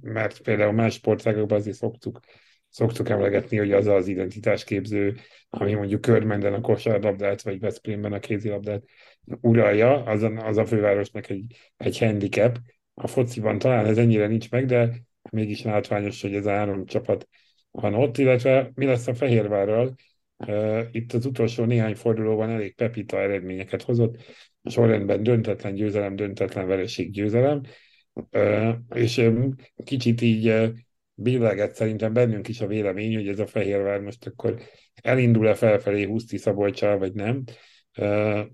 mert például más sportágokban azért szoktuk szoktuk emlegetni, hogy az az identitásképző, ami mondjuk Körmenden a kosárlabdát, vagy Veszprémben a kézilabdát uralja, az a, az a fővárosnak egy, egy handicap. A fociban talán ez ennyire nincs meg, de mégis látványos, hogy ez a három csapat van ott, illetve mi lesz a Fehérvárral. Itt az utolsó néhány fordulóban elég pepita eredményeket hozott, sorrendben döntetlen győzelem, döntetlen vereség győzelem, és kicsit így billegett szerintem bennünk is a vélemény, hogy ez a Fehérvár most akkor elindul-e felfelé Huszti Szabolcsal, vagy nem.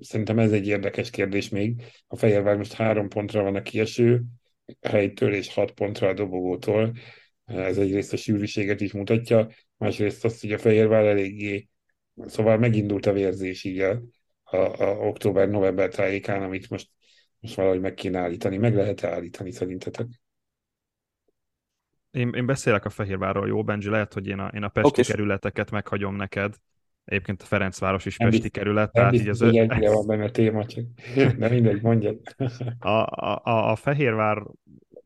Szerintem ez egy érdekes kérdés még. A Fehérvár most három pontra van a kieső helytől és hat pontra a dobogótól. Ez egyrészt a sűrűséget is mutatja, másrészt azt, hogy a Fehérvár eléggé, szóval megindult a vérzés így a, a, a október-november tájékán, amit most, most valahogy meg kéne állítani. Meg lehet állítani szerintetek? Én, én beszélek a Fehérvárról, jó, Benji? Lehet, hogy én a, én a pesti okay. kerületeket meghagyom neked. Egyébként a Ferencváros is nem pesti biztos, kerület. Nem tehát biztos, így az hogy van benne a téma, csak de mindegy, mondjad. a, a, a Fehérvár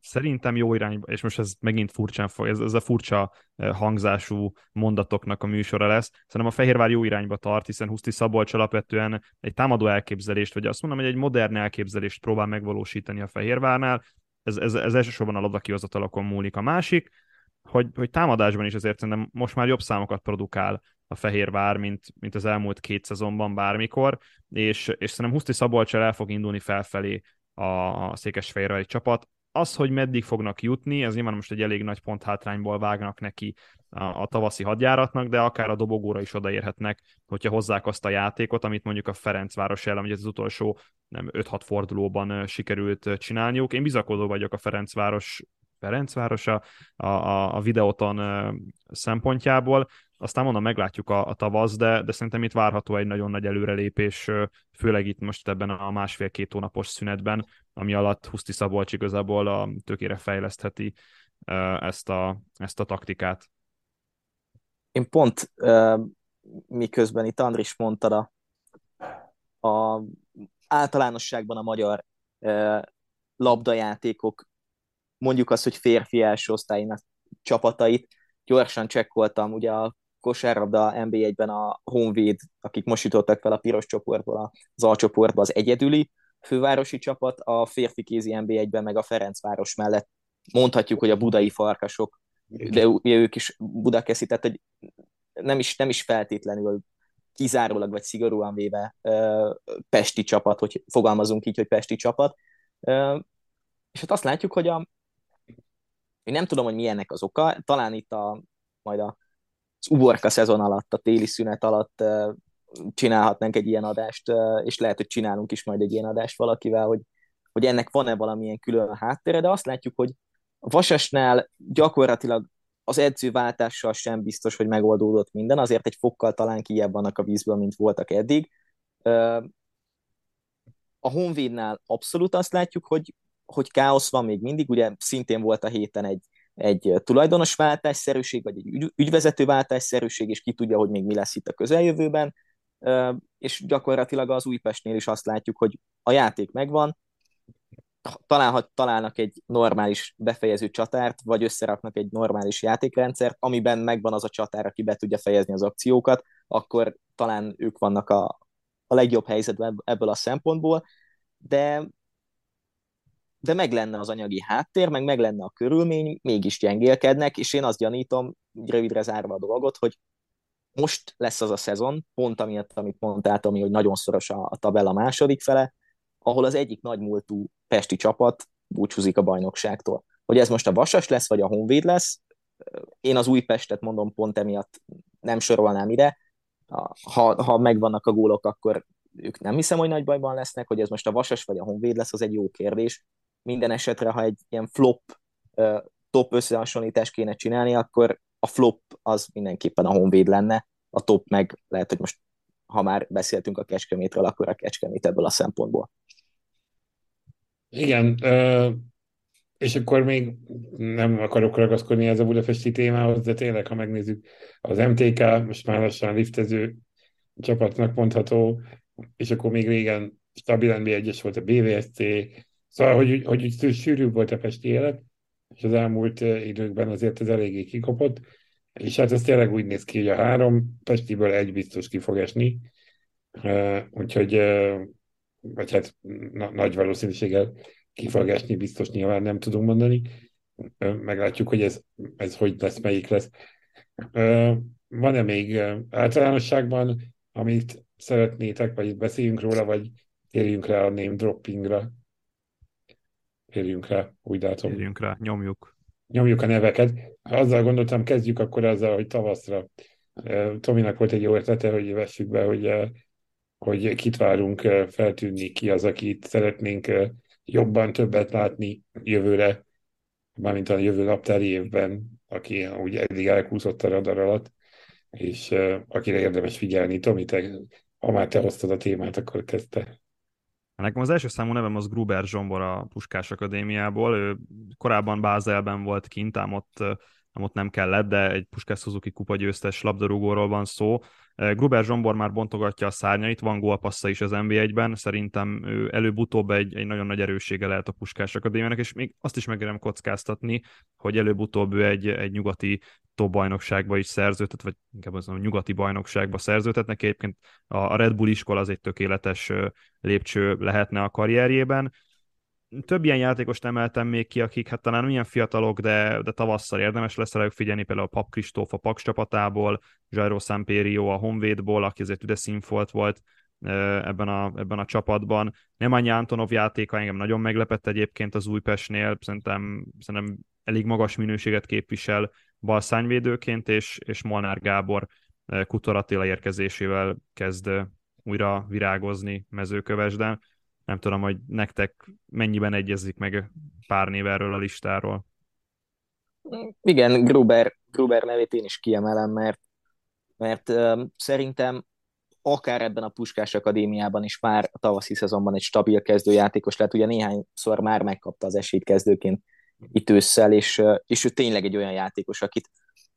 szerintem jó irányba, és most ez megint furcsán fog, ez, ez a furcsa hangzású mondatoknak a műsora lesz. Szerintem a Fehérvár jó irányba tart, hiszen Huszti Szabolcs alapvetően egy támadó elképzelést, vagy azt mondom, hogy egy modern elképzelést próbál megvalósítani a Fehérvárnál, ez, ez, ez elsősorban a labdakihozatalakon múlik. A másik, hogy, hogy támadásban is azért szerintem most már jobb számokat produkál a Fehérvár, mint, mint az elmúlt két szezonban bármikor, és, és szerintem Huszti Szabolcsal el fog indulni felfelé a, Székesfehérvári csapat. Az, hogy meddig fognak jutni, ez nyilván most egy elég nagy pont hátrányból vágnak neki a, a tavaszi hadjáratnak, de akár a dobogóra is odaérhetnek, hogyha hozzák azt a játékot, amit mondjuk a Ferencváros ellen, hogy ez az utolsó nem 5-6 fordulóban sikerült csinálniuk. Én bizakodó vagyok a Ferencváros Ferencvárosa a, a, a videóton szempontjából. Aztán mondom, meglátjuk a, a tavasz, de, de szerintem itt várható egy nagyon nagy előrelépés, főleg itt most ebben a másfél-két hónapos szünetben, ami alatt Huszti Szabolcs igazából a tökére fejlesztheti ezt a, ezt a taktikát. Én pont miközben itt Andris mondta a, a általánosságban a magyar labdajátékok, mondjuk azt, hogy férfi első osztálynak csapatait, gyorsan csekkoltam, ugye a kosárlabda NB1-ben a Honvéd, akik most jutottak fel a piros csoportból az alcsoportba, az egyedüli fővárosi csapat, a férfi kézi NB1-ben meg a Ferencváros mellett. Mondhatjuk, hogy a budai farkasok, de ők is Budakeszi, tehát hogy nem is, nem is feltétlenül kizárólag vagy szigorúan véve pesti csapat, hogy fogalmazunk így, hogy pesti csapat. És hát azt látjuk, hogy a, én nem tudom, hogy milyennek az oka, talán itt a, majd a, az uborka szezon alatt, a téli szünet alatt csinálhatnánk egy ilyen adást, és lehet, hogy csinálunk is majd egy ilyen adást valakivel, hogy, hogy ennek van-e valamilyen külön háttere, de azt látjuk, hogy a Vasasnál gyakorlatilag az edzőváltással sem biztos, hogy megoldódott minden, azért egy fokkal talán kijebb vannak a vízből, mint voltak eddig. A Honvédnál abszolút azt látjuk, hogy, hogy káosz van még mindig, ugye szintén volt a héten egy, egy tulajdonos váltásszerűség, vagy egy ügy, ügyvezető váltásszerűség, és ki tudja, hogy még mi lesz itt a közeljövőben, és gyakorlatilag az Újpestnél is azt látjuk, hogy a játék megvan, talán ha találnak egy normális befejező csatárt, vagy összeraknak egy normális játékrendszert, amiben megvan az a csatár, aki be tudja fejezni az akciókat, akkor talán ők vannak a, a legjobb helyzetben ebből a szempontból, de de meg lenne az anyagi háttér, meg meg lenne a körülmény, mégis gyengélkednek, és én azt gyanítom, rövidre zárva a dolgot, hogy most lesz az a szezon, pont amiatt, amit mondtál, ami, hogy nagyon szoros a, a tabella második fele, ahol az egyik nagymúltú pesti csapat búcsúzik a bajnokságtól. Hogy ez most a Vasas lesz, vagy a Honvéd lesz, én az Újpestet mondom pont emiatt nem sorolnám ide. Ha, ha megvannak a gólok, akkor ők nem hiszem, hogy nagy bajban lesznek, hogy ez most a Vasas vagy a Honvéd lesz, az egy jó kérdés. Minden esetre, ha egy ilyen flop top összehasonlítást kéne csinálni, akkor a flop az mindenképpen a Honvéd lenne, a top meg lehet, hogy most ha már beszéltünk a Kecskemétről, akkor a Kecskemét ebből a szempontból. Igen, és akkor még nem akarok ragaszkodni ez a budapesti témához, de tényleg, ha megnézzük, az MTK most már lassan liftező csapatnak mondható, és akkor még régen stabilan B1-es volt a BVSC, szóval, hogy, hogy, hogy sűrűbb volt a pesti élet, és az elmúlt időkben azért ez eléggé kikopott, és hát ez tényleg úgy néz ki, hogy a három Pestiből egy biztos ki fog esni, úgyhogy vagy hát na, nagy valószínűséggel ki fog esni, biztos nyilván nem tudunk mondani. Meglátjuk, hogy ez, ez hogy lesz, melyik lesz. Van-e még általánosságban, amit szeretnétek, vagy beszéljünk róla, vagy térjünk rá a name droppingra? Térjünk rá, úgy látom. Térjünk rá, nyomjuk. Nyomjuk a neveket. Azzal gondoltam, kezdjük akkor azzal, hogy tavaszra. Tominak volt egy jó ötlete, hogy vessük be, hogy hogy kit várunk feltűnni, ki az, akit szeretnénk jobban többet látni jövőre, mármint a jövő naptári évben, aki úgy eddig elkúszott a radar alatt, és akire érdemes figyelni. Tomi, te, ha már te hoztad a témát, akkor kezdte. Nekem az első számú nevem az Gruber Zsombor a Puskás Akadémiából. Ő korábban Bázelben volt kint, ám ott, ám ott nem kellett, de egy Puskás Suzuki kupa győztes labdarúgóról van szó. Gruber Zsombor már bontogatja a szárnyait, van gólpassza is az NB1-ben, szerintem ő előbb-utóbb egy, egy nagyon nagy erőssége lehet a Puskás Akadémiának, és még azt is megérem kockáztatni, hogy előbb-utóbb ő egy, egy nyugati top bajnokságba is szerződtet, vagy inkább az a nyugati bajnokságba szerződtet. Neki egyébként a Red Bull iskola az egy tökéletes lépcső lehetne a karrierjében több ilyen játékost emeltem még ki, akik hát talán milyen fiatalok, de, de tavasszal érdemes lesz rájuk figyelni, például a Pap Kristóf a Paks csapatából, Jairo Samperio a Honvédból, aki azért üde színfolt volt ebben a, ebben a csapatban. Nemanja Antonov játéka engem nagyon meglepett egyébként az Újpestnél, szerintem, szerintem elég magas minőséget képvisel balszányvédőként, és, és Molnár Gábor Kutor Attila érkezésével kezd újra virágozni mezőkövesden nem tudom, hogy nektek mennyiben egyezik meg pár név erről a listáról. Igen, Gruber, Gruber nevét én is kiemelem, mert, mert uh, szerintem akár ebben a Puskás Akadémiában is már a tavaszi szezonban egy stabil kezdőjátékos lett, ugye néhányszor már megkapta az esélyt kezdőként itt ősszel, és, és ő tényleg egy olyan játékos, akit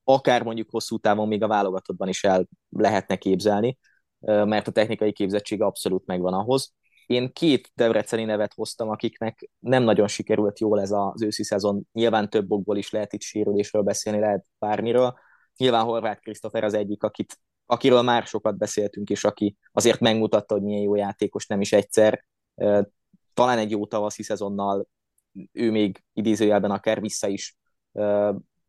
akár mondjuk hosszú távon még a válogatottban is el lehetne képzelni, mert a technikai képzettsége abszolút megvan ahhoz. Én két debreceni nevet hoztam, akiknek nem nagyon sikerült jól ez az őszi szezon. Nyilván több okból is lehet itt sérülésről beszélni, lehet bármiről. Nyilván Horváth Krisztofer az egyik, akit, akiről már sokat beszéltünk, és aki azért megmutatta, hogy milyen jó játékos, nem is egyszer. Talán egy jó tavaszi szezonnal ő még idézőjelben akár vissza is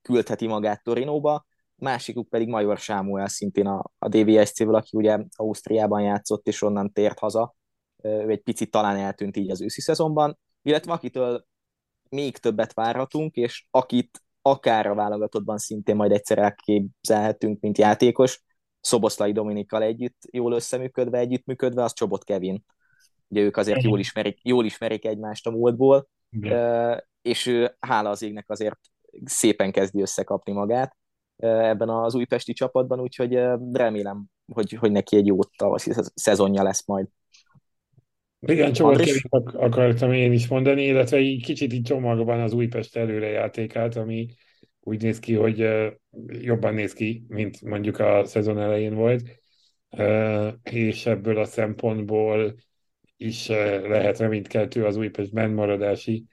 küldheti magát Torinóba, másikuk pedig Major Sámuel szintén a, a DVSC-ből, aki ugye Ausztriában játszott, és onnan tért haza. Ő egy picit talán eltűnt így az őszi szezonban, illetve akitől még többet várhatunk, és akit akár a válogatottban szintén majd egyszer elképzelhetünk, mint játékos, Szoboszlai Dominikkal együtt jól összeműködve, együttműködve, az Csobot Kevin. Ugye ők azért jól ismerik, jól ismerik egymást a múltból, Igen. és ő, hála az égnek azért szépen kezdi összekapni magát ebben az újpesti csapatban, úgyhogy remélem, hogy, hogy neki egy jó tavaszi szezonja lesz majd. Igen, Csomagkevét akartam én is mondani, illetve így kicsit így csomagban az Újpest előrejátékát, ami úgy néz ki, hogy jobban néz ki, mint mondjuk a szezon elején volt, és ebből a szempontból is lehet reménykeltő az Újpest bennmaradási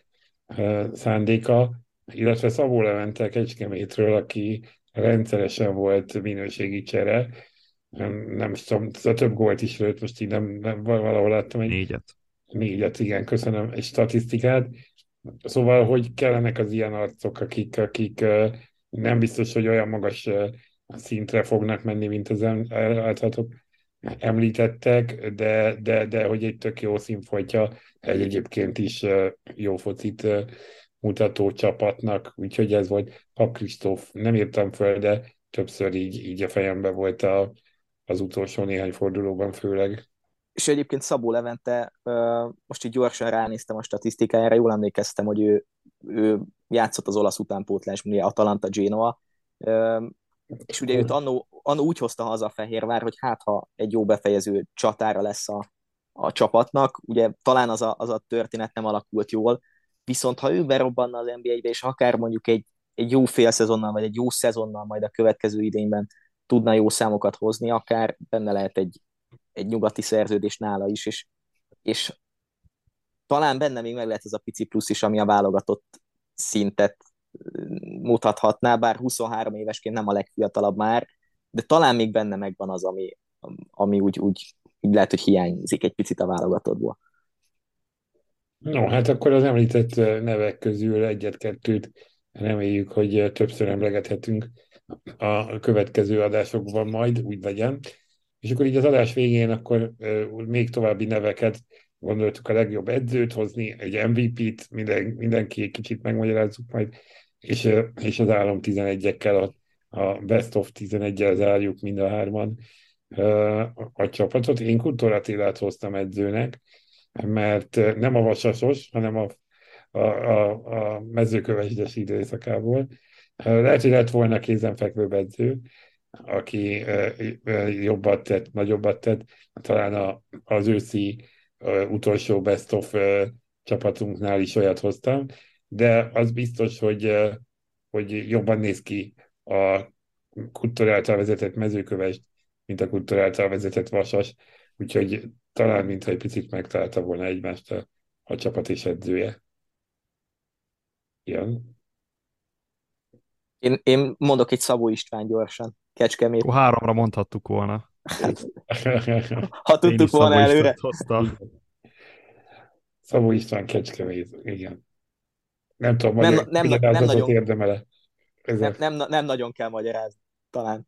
szándéka, illetve Szabó Levente Kecskemétről, aki rendszeresen volt minőségi csere, nem is tudom, több gólt is lőtt, most így nem, nem valahol láttam egy... Négyet. Négyet, igen, köszönöm, egy statisztikát. Szóval, hogy kellenek az ilyen arcok, akik, akik nem biztos, hogy olyan magas szintre fognak menni, mint az általatok említettek, de, de, de hogy egy tök jó színfoltja egy egyébként is jó focit mutató csapatnak, úgyhogy ez volt Pap Kristóf, nem írtam föl, de többször így, így a fejembe volt a, az utolsó néhány fordulóban főleg. És egyébként Szabó Levente, most így gyorsan ránéztem a statisztikájára, jól emlékeztem, hogy ő, ő játszott az olasz utánpótlás, ugye Atalanta Genoa, és ugye őt annó, annó úgy hozta haza a Fehérvár, hogy hát ha egy jó befejező csatára lesz a, a csapatnak, ugye talán az a, az a történet nem alakult jól, viszont ha ő berobbanna az NBA-be, és akár mondjuk egy, egy jó fél szezonnal, vagy egy jó szezonnal majd a következő idényben tudna jó számokat hozni, akár benne lehet egy, egy nyugati szerződés nála is, és, és talán benne még meg lehet ez a pici plusz is, ami a válogatott szintet mutathatná, bár 23 évesként nem a legfiatalabb már, de talán még benne megvan az, ami, ami úgy, úgy, úgy lehet, hogy hiányzik egy picit a válogatottból. No, hát akkor az említett nevek közül egyet-kettőt reméljük, hogy többször emlegethetünk a következő adásokban majd, úgy legyen. És akkor így az adás végén akkor még további neveket gondoltuk a legjobb edzőt hozni, egy MVP-t, minden, mindenki egy kicsit megmagyarázzuk majd, és, és az állam 11-ekkel, a, a best of 11-el zárjuk mind a hárman a, csapatot. Én Kultúratélát hoztam edzőnek, mert nem a vasasos, hanem a, a, a, a mezőkövesdes időszakából. Lehet, hogy lett volna kézenfekvő edző, aki jobbat tett, nagyobbat tett, talán a, az őszi utolsó best of csapatunknál is olyat hoztam, de az biztos, hogy, hogy jobban néz ki a kultúráltal vezetett mezőköves, mint a kultúráltal vezetett vasas, úgyhogy talán mintha egy picit megtalálta volna egymást a, a csapat és edzője. Igen. Én, én mondok egy Szabó István gyorsan, Kecskemét. Ó, háromra mondhattuk volna. ha tudtuk volna előre. Szabó István Kecskemét, igen. Nem tudom, nem, nem, nem, nem nagyon, érdemele. Nem, nem, nem nagyon kell magyarázni, talán.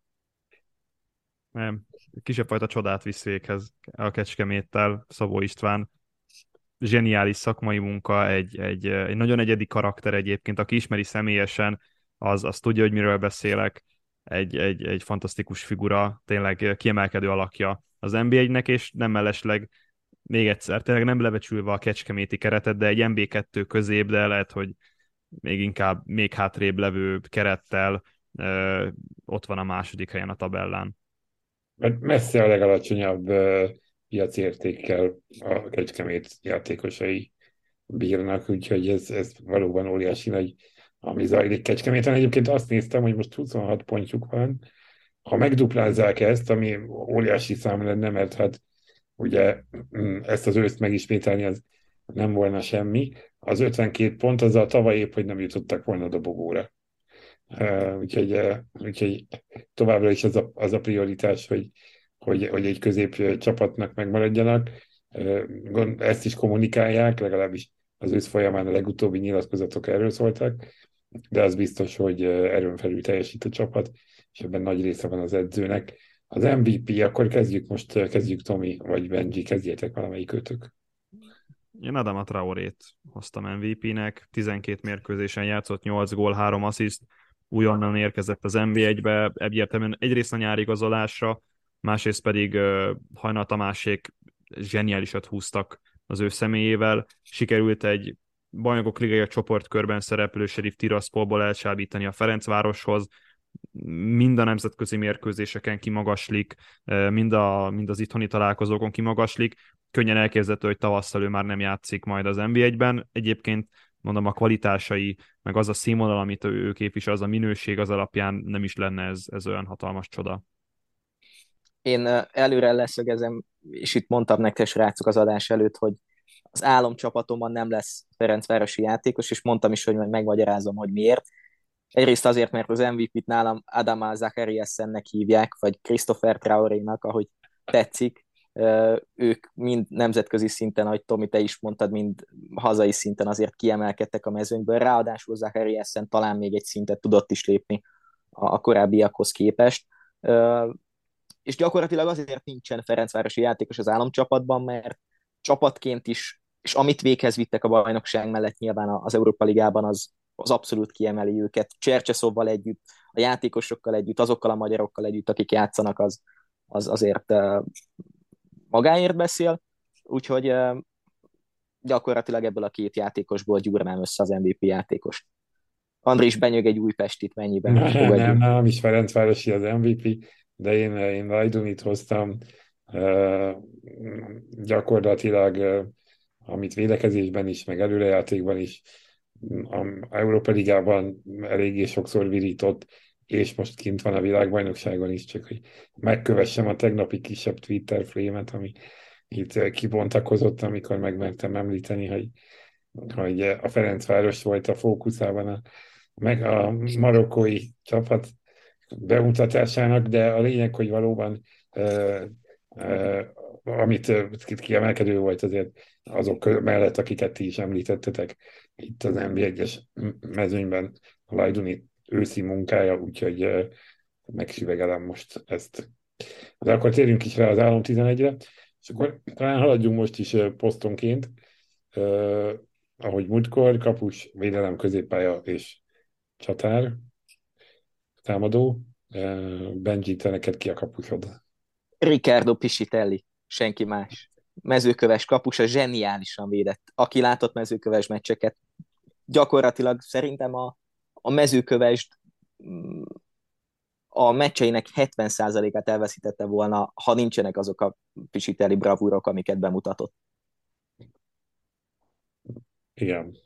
Nem, kisebb fajta csodát visz véghez a Kecskeméttel Szabó István. Zseniális szakmai munka, egy, egy, egy nagyon egyedi karakter egyébként, aki ismeri személyesen, az, az tudja, hogy miről beszélek. Egy, egy, egy fantasztikus figura, tényleg kiemelkedő alakja az NBA-nek, és nem mellesleg még egyszer, tényleg nem lebecsülve a kecskeméti keretet, de egy MB2 közép, de lehet, hogy még inkább még hátrébb levő kerettel ö, ott van a második helyen a tabellán mert messze a legalacsonyabb uh, piacértékkel a Kecskemét játékosai bírnak, úgyhogy ez, ez valóban óriási nagy, ami zajlik Kecskeméten. Egyébként azt néztem, hogy most 26 pontjuk van, ha megduplázzák ezt, ami óriási szám lenne, mert hát ugye mm, ezt az őszt megismételni az nem volna semmi, az 52 pont, az a tavaly épp, hogy nem jutottak volna a dobogóra. Úgyhogy, úgyhogy továbbra is az a, az a prioritás, hogy, hogy, hogy egy közép csapatnak megmaradjanak. Ezt is kommunikálják, legalábbis az ősz folyamán a legutóbbi nyilatkozatok erről szóltak, de az biztos, hogy erőn felül teljesít a csapat, és ebben nagy része van az edzőnek. Az MVP, akkor kezdjük most, kezdjük Tomi, vagy Benji, kezdjétek valamelyik őtök. Én Adama Traorét hoztam MVP-nek, 12 mérkőzésen játszott, 8 gól, 3 assziszt, újonnan érkezett az NB1-be, egyértelműen egyrészt a nyári igazolásra, másrészt pedig uh, Hajnal Tamásék zseniálisat húztak az ő személyével, sikerült egy bajnokok ligája csoportkörben szereplő Sheriff Tiraspolból elsábítani a Ferencvároshoz, mind a nemzetközi mérkőzéseken kimagaslik, mind, a, mind az itthoni találkozókon kimagaslik. Könnyen elképzelhető, hogy tavasszal ő már nem játszik majd az NBA-ben. Egyébként mondom, a kvalitásai, meg az a színvonal, amit ő képvisel, az a minőség az alapján nem is lenne ez, ez olyan hatalmas csoda. Én előre leszögezem, és itt mondtam nektek, srácok, az adás előtt, hogy az álomcsapatomban nem lesz Ferencvárosi játékos, és mondtam is, hogy majd megmagyarázom, hogy miért. Egyrészt azért, mert az MVP-t nálam Adama Zachariasennek hívják, vagy Christopher Traoré-nak, ahogy tetszik. Ők mind nemzetközi szinten, ahogy Tomi, te is mondtad, mind hazai szinten azért kiemelkedtek a mezőnyből. Ráadásul Zachariasen talán még egy szintet tudott is lépni a korábbiakhoz képest. És gyakorlatilag azért nincsen Ferencvárosi játékos az államcsapatban, mert csapatként is, és amit véghez vittek a bajnokság mellett nyilván az Európa Ligában, az, az abszolút kiemeli őket. Csercseszóval együtt, a játékosokkal együtt, azokkal a magyarokkal együtt, akik játszanak, az, az azért magáért beszél, úgyhogy gyakorlatilag ebből a két játékosból gyúrnám össze az MVP játékos. Andris benyög egy új Pestit, mennyiben nem? Nem, nem, is Ferencvárosi az MVP, de én, én Lajdunit hoztam, gyakorlatilag, amit védekezésben is, meg előrejátékban is, a Európa Ligában eléggé sokszor virított, és most kint van a világbajnokságon is, csak hogy megkövessem a tegnapi kisebb Twitter flémet, ami itt kibontakozott, amikor megmertem említeni, hogy, hogy a Ferencváros volt a fókuszában a, meg a marokkói csapat bemutatásának, de a lényeg, hogy valóban amit kiemelkedő volt azért azok mellett, akiket ti is említettetek itt az NB1-es mezőnyben a Lajduni őszi munkája, úgyhogy megsüvegelem most ezt. De akkor térjünk is rá az állam 11-re, és akkor talán haladjunk most is posztonként, uh, ahogy múltkor, kapus, védelem, középpálya és csatár, támadó. Uh, Benji, te neked ki a kapusod? Ricardo Pisitelli, senki más. Mezőköves kapusa zseniálisan védett. Aki látott mezőköves meccseket, gyakorlatilag szerintem a, a mezőkövest mm, a meccseinek 70%-át elveszítette volna, ha nincsenek azok a Pisitelli bravúrok, amiket bemutatott. Igen.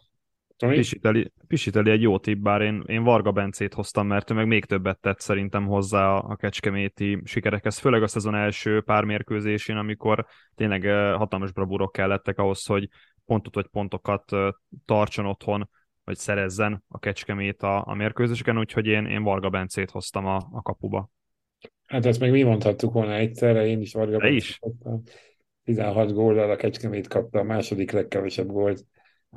Pisiteli, Pisiteli egy jó tipp, bár én, én Varga Bencét hoztam, mert ő meg még többet tett szerintem hozzá a kecskeméti sikerekhez, főleg a szezon első pár mérkőzésén, amikor tényleg hatalmas bravúrok kellettek ahhoz, hogy pontot vagy pontokat tartson otthon, vagy szerezzen a kecskemét a, a mérkőzéseken, úgyhogy én, én Varga Bencét hoztam a, a kapuba. Hát ezt meg mi mondhattuk volna egyszerre, én is Varga Bencét is. hoztam. 16 góllal a Kecskemét kapta a második legkevesebb gólt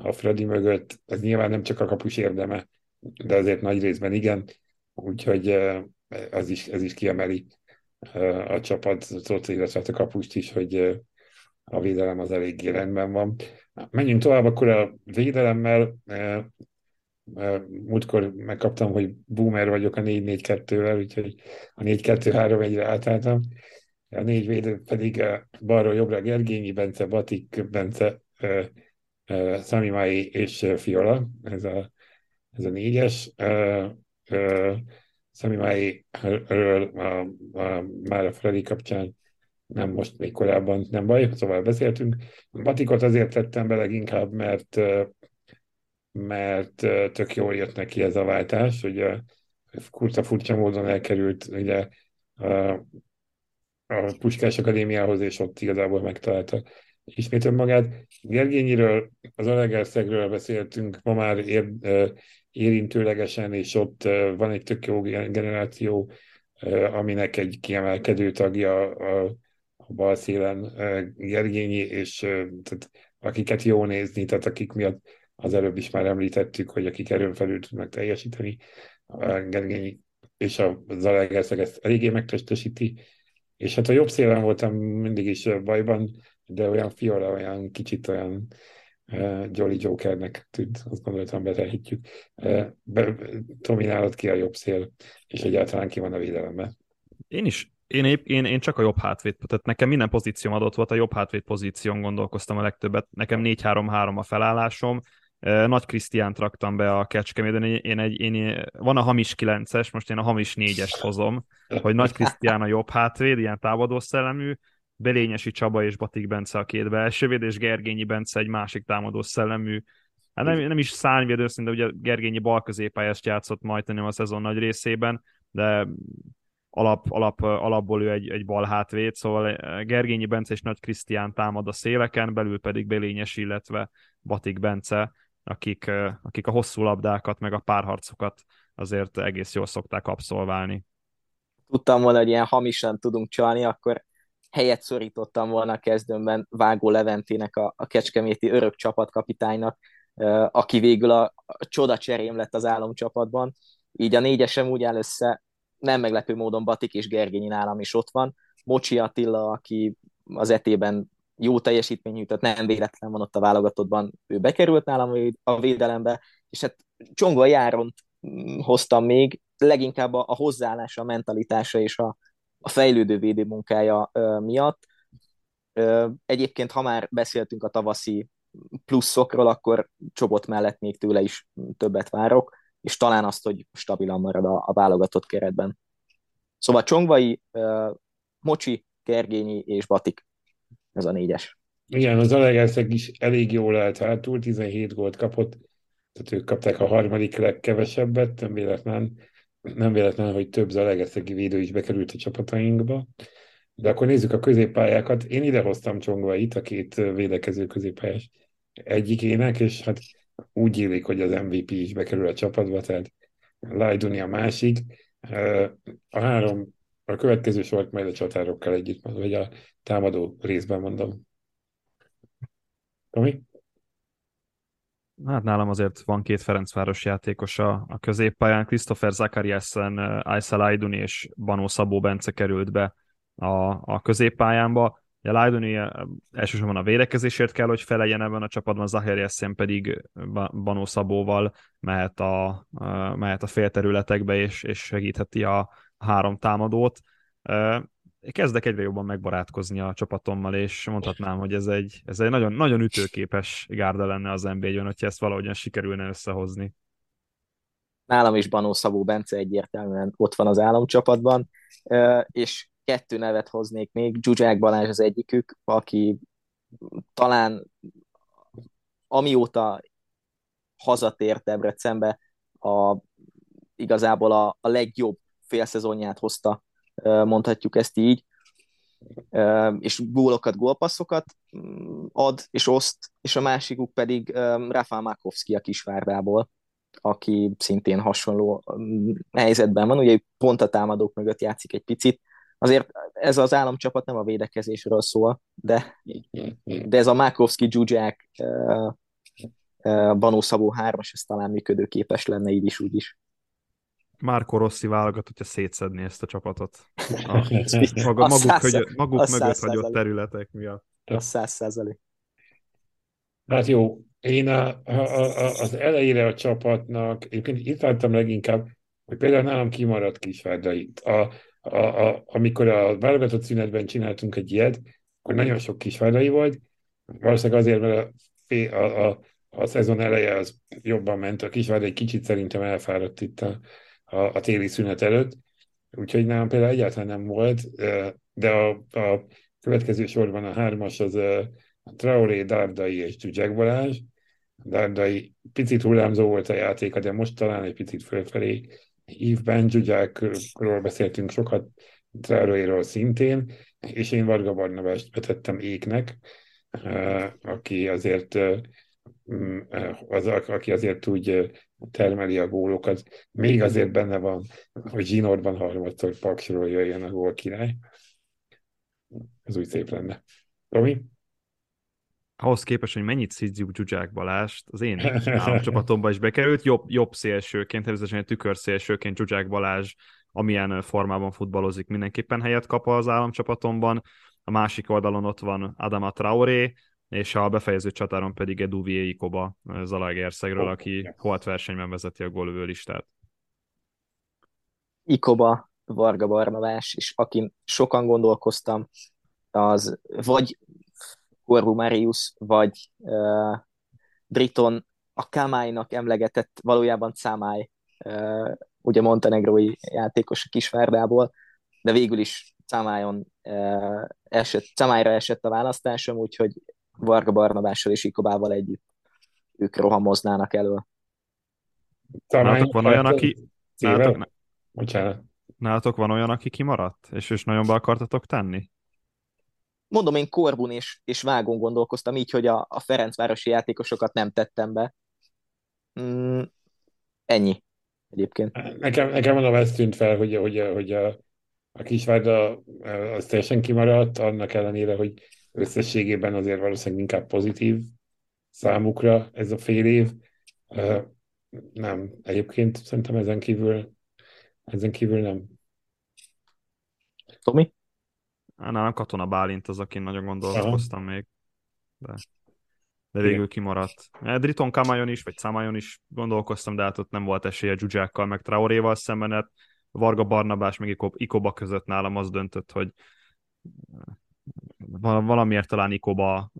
a Freddy mögött, ez nyilván nem csak a kapus érdeme, de azért nagy részben igen, úgyhogy ez is, ez is kiemeli a csapatot, illetve a kapust is, hogy a védelem az eléggé rendben van. Menjünk tovább akkor a védelemmel. Múltkor megkaptam, hogy boomer vagyok a 4-4-2-vel, úgyhogy a 4-2-3-1-re átálltam. A négy védő pedig balról jobbra Gergényi, Bence, Batik, Bence, Sami Mai és Fiola, ez a, ez a négyes. Sami Mai-ről már a Freddy kapcsán nem most, még korábban, nem baj, szóval beszéltünk. Batikot azért tettem be leginkább, mert mert tök jól jött neki ez a váltás, ugye kurta furcsa módon elkerült ugye a, a Puskás Akadémiához, és ott igazából megtalálta ismét önmagát. Gergényiről, az Alegerszegről beszéltünk ma már ér, érintőlegesen, és ott van egy tök jó generáció, aminek egy kiemelkedő tagja a, a bal szélen Gergényi, és tehát akiket jó nézni, tehát akik miatt az előbb is már említettük, hogy akik erőn felül tudnak teljesíteni, Gergényi és a Zalaegerszeg ezt eléggé megtestesíti, és hát a jobb szélen voltam mindig is bajban, de olyan fiola, olyan kicsit olyan uh, Jolly Jokernek tűnt, azt gondoltam betehetjük. Uh, be, Tomi, nálad ki a jobb szél, és egyáltalán ki van a védelemben? Én is én, épp, én, én csak a jobb hátvét, tehát nekem minden pozícióm adott volt, a jobb hátvét pozíción gondolkoztam a legtöbbet. Nekem 4-3-3 a felállásom, nagy Krisztiánt raktam be a Kecskeméden, én egy, én, van a hamis 9-es, most én a hamis 4-est hozom, hogy Nagy Krisztián a jobb hátvéd, ilyen támadó szellemű, Belényesi Csaba és Batik Bence a két belsővéd, és Gergényi Bence egy másik támadó szellemű, hát nem, nem is szárnyvédő, de ugye Gergényi bal középpályást játszott majdnem a szezon nagy részében, de alap, alap, alapból ő egy, egy bal hátvéd, szóval Gergényi Bence és Nagy Krisztián támad a széleken, belül pedig Belényes, illetve Batik Bence akik, akik a hosszú labdákat, meg a párharcokat azért egész jól szokták abszolválni. Tudtam volna, hogy ilyen hamisan tudunk csalni, akkor helyet szorítottam volna a kezdőmben Vágó Leventének, a, a kecskeméti örök csapatkapitánynak, aki végül a, a csoda cserém lett az álomcsapatban. Így a négyesem úgy áll össze, nem meglepő módon Batik és Gergényi nálam is ott van. Mocsi Attila, aki az etében jó teljesítmény nyújtott, nem véletlen van ott a válogatottban, ő bekerült nálam a védelembe, és hát Csongva Járont mm, hoztam még, leginkább a, a hozzáállása, a mentalitása és a, a fejlődő védőmunkája ö, miatt. Egyébként, ha már beszéltünk a tavaszi pluszokról, akkor Csobot mellett még tőle is többet várok, és talán azt, hogy stabilan marad a, a válogatott keretben. Szóval Csongvai, Mocsi, Kergényi és Batik ez a négyes. Igen, az Alegerszeg is elég jól állt hátul, 17 gólt kapott, tehát ők kapták a harmadik legkevesebbet, nem véletlen, nem véletlen, hogy több Zalegerszegi védő is bekerült a csapatainkba. De akkor nézzük a középpályákat. Én idehoztam Csongvait, a két védekező középpályás egyikének, és hát úgy élik, hogy az MVP is bekerül a csapatba, tehát Lajduni a másik. A három, a következő sort majd a csatárokkal együtt, vagy a támadó részben mondom. Tomi? Hát nálam azért van két Ferencváros játékos a, középpályán. Christopher Zakariasen, Aysel Ayduni és Banó Szabó Bence került be a, a középpályámba. A Lajduni elsősorban a védekezésért kell, hogy feleljen ebben a csapatban, Zahariasen pedig Banó Szabóval mehet a, mehet a félterületekbe, és, és segítheti a három támadót kezdek egyre jobban megbarátkozni a csapatommal, és mondhatnám, hogy ez egy, ez egy nagyon, nagyon ütőképes gárda lenne az NBA-ben, hogyha ezt valahogyan sikerülne összehozni. Nálam is Banó Szabó Bence egyértelműen ott van az államcsapatban, és kettő nevet hoznék még, Zsuzsák Balázs az egyikük, aki talán amióta hazatért Debrecenbe, a, igazából a, a legjobb félszezonját hozta mondhatjuk ezt így, és gólokat, gólpasszokat mm, ad és oszt, és a másikuk pedig Rafael Makovsky a Kisvárdából, aki szintén hasonló mm, helyzetben van, ugye pont a támadók mögött játszik egy picit, azért ez az államcsapat nem a védekezésről szól, de, de ez a Makovsky, Zsuzsák, Banó Szabó 3-as, ez talán működőképes lenne így is, úgy is. Márko Rossi válogat, hogyha szétszedni ezt a csapatot. A, maga, maguk, száz, hogy, maguk mögött hagyott területek miatt. A száz százalék. Hát jó, én a, a, a, az elejére a csapatnak, egyébként itt láttam leginkább, hogy például nálam kimaradt Kisvárdait. A, a, a, amikor a válogatott szünetben csináltunk egy ilyet, akkor nagyon sok Kisvárdai volt, valószínűleg azért, mert a, a, a, a szezon eleje az jobban ment, a Kisvárda egy kicsit szerintem elfáradt itt a, a, a téli szünet előtt, úgyhogy nálam például egyáltalán nem volt, de a, a következő sorban a hármas az a Traoré, Dárdai és Zsuzsák Balázs. Dárdai picit hullámzó volt a játéka, de most talán egy picit fölfelé hívben. Zsuzsákról beszéltünk sokat, Traoréról szintén, és én Varga Barnabást vetettem éknek, aki azért az, aki azért úgy termeli a gólokat. Még azért benne van, hogy Zsinórban harmadszor Paksról jöjjön a gól király. Ez úgy szép lenne. Tomi? ahhoz képest, hogy mennyit szidjuk Zsuzsák Balást, az én államcsapatomba is bekerült, jobb, jobb szélsőként, természetesen tükör szélsőként Zsuzsák Balázs, amilyen formában futballozik, mindenképpen helyet kap az államcsapatomban. A másik oldalon ott van Adama Traoré, és a befejező csatáron pedig Edu Ikoba Zalaegerszegről, oh, aki holt versenyben vezeti a gólövő listát. Ikoba, Varga Barnabás, és akin sokan gondolkoztam, az vagy Corbu Marius, vagy uh, Briton a Kamálynak emlegetett valójában Camály, uh, ugye montenegrói játékos a Kisvárdából, de végül is Camájon uh, esett, Camályra esett a választásom, úgyhogy Varga Barnabással és Ikobával együtt ők rohamoznának elő. Nálatok van olyan, aki... Nálatok, nálatok van olyan, aki kimaradt, és és nagyon be akartatok tenni? mondom, én Korbun és, és Vágon gondolkoztam így, hogy a, a Ferencvárosi játékosokat nem tettem be. Mm, ennyi egyébként. Nekem, nekem mondom, ez tűnt fel, hogy, hogy, hogy a, a Kisvárda az teljesen kimaradt, annak ellenére, hogy összességében azért valószínűleg inkább pozitív számukra ez a fél év. Nem, egyébként szerintem ezen kívül, ezen kívül nem. Tomi? Nálam Katona Bálint az, akin nagyon gondolkoztam még. De, de végül kimaradt. Driton Kamajon is, vagy Szamajon is gondolkoztam, de hát ott nem volt esélye Zsuzsákkal, meg Traoréval szemben. Hát Varga Barnabás, meg Ikoba között nálam az döntött, hogy valamiért talán Ikoba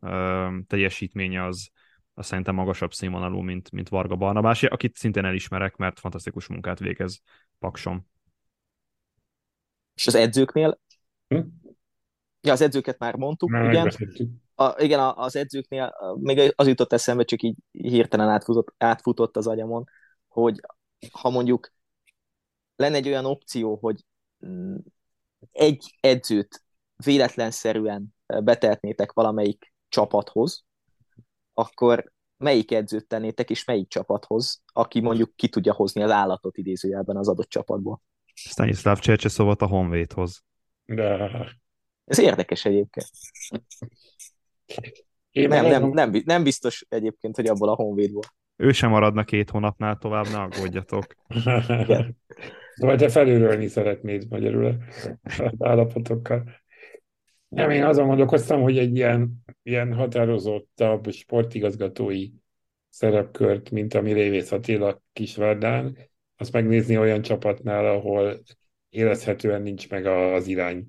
teljesítménye az, az szerintem magasabb színvonalú, mint, mint Varga Barnabás, akit szintén elismerek, mert fantasztikus munkát végez Paksom. És az edzőknél hm? Ja, az edzőket már mondtuk, már igen. A, igen, az edzőknél még az jutott eszembe, csak így hirtelen átfutott, átfutott az agyamon, hogy ha mondjuk lenne egy olyan opció, hogy mm, egy edzőt véletlenszerűen betehetnétek valamelyik csapathoz, akkor melyik edzőt tennétek, és melyik csapathoz, aki mondjuk ki tudja hozni az állatot idézőjelben az adott csapatból? Stanislav Csercseszovat a Honvédhoz. De... Ez érdekes egyébként. Én nem, nem, nem, nem biztos egyébként, hogy abból a honvédból. Ő sem maradna két hónapnál tovább, ne aggódjatok. Szóval te felülölni szeretnéd magyarul az állapotokkal. Nem, én azon gondolkoztam, hogy egy ilyen, ilyen határozottabb sportigazgatói szerepkört, mint ami Révész Attila Kisvárdán, azt megnézni olyan csapatnál, ahol érezhetően nincs meg az irány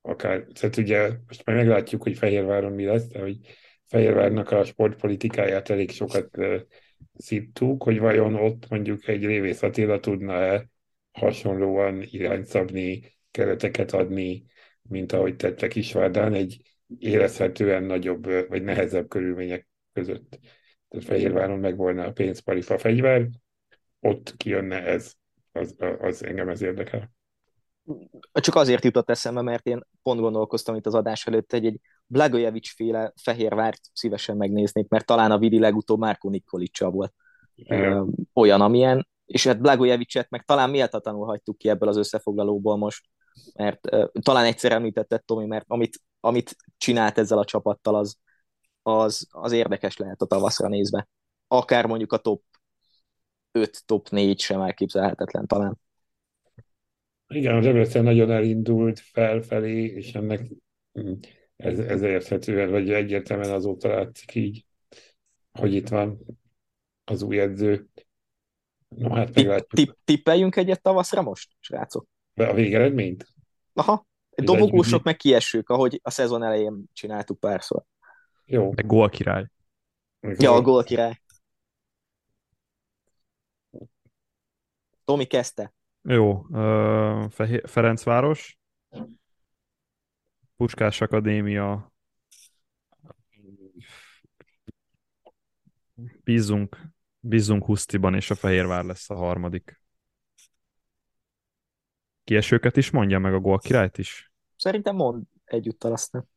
akár, tehát ugye most már meglátjuk, hogy Fehérváron mi lesz, de hogy Fehérvárnak a sportpolitikáját elég sokat szittuk, hogy vajon ott mondjuk egy Révész Attila tudna-e hasonlóan irányt szabni, kereteket adni, mint ahogy tette Kisvárdán, egy érezhetően nagyobb vagy nehezebb körülmények között. Tehát Fehérváron meg volna a pénzparifa fegyver, ott kijönne ez, az, az engem ez érdekel. Csak azért jutott eszembe, mert én pont gondolkoztam itt az adás előtt, hogy egy Blagojevic féle Fehérvárt szívesen megnéznék, mert talán a Vidi legutóbb Márko Nikolicsa volt Igen. olyan, amilyen, és hát Blagojevicet meg talán méltatlanul hagytuk ki ebből az összefoglalóból most, mert uh, talán egyszer említetted Tomi, mert amit, amit csinált ezzel a csapattal, az, az, az érdekes lehet a tavaszra nézve. Akár mondjuk a top 5, top 4 sem elképzelhetetlen talán. Igen, a Debrecen nagyon elindult felfelé, és ennek ez, ez érthetően, vagy egyértelműen azóta látszik így, hogy itt van az új edző. No, hát. Tipp, tippeljünk egyet tavaszra most, srácok? A végeredményt? Aha, dobogósok meg kiesők, ahogy a szezon elején csináltuk párszor. Jó. Meg gól király. Ja, a gól király. Tomi kezdte. Jó, uh, Ferencváros. Puskás Akadémia. Bízunk, bízunk Husztiban, és a Fehérvár lesz a harmadik. Kiesőket is mondja meg a gól királyt is? Szerintem mond egyúttal aztán.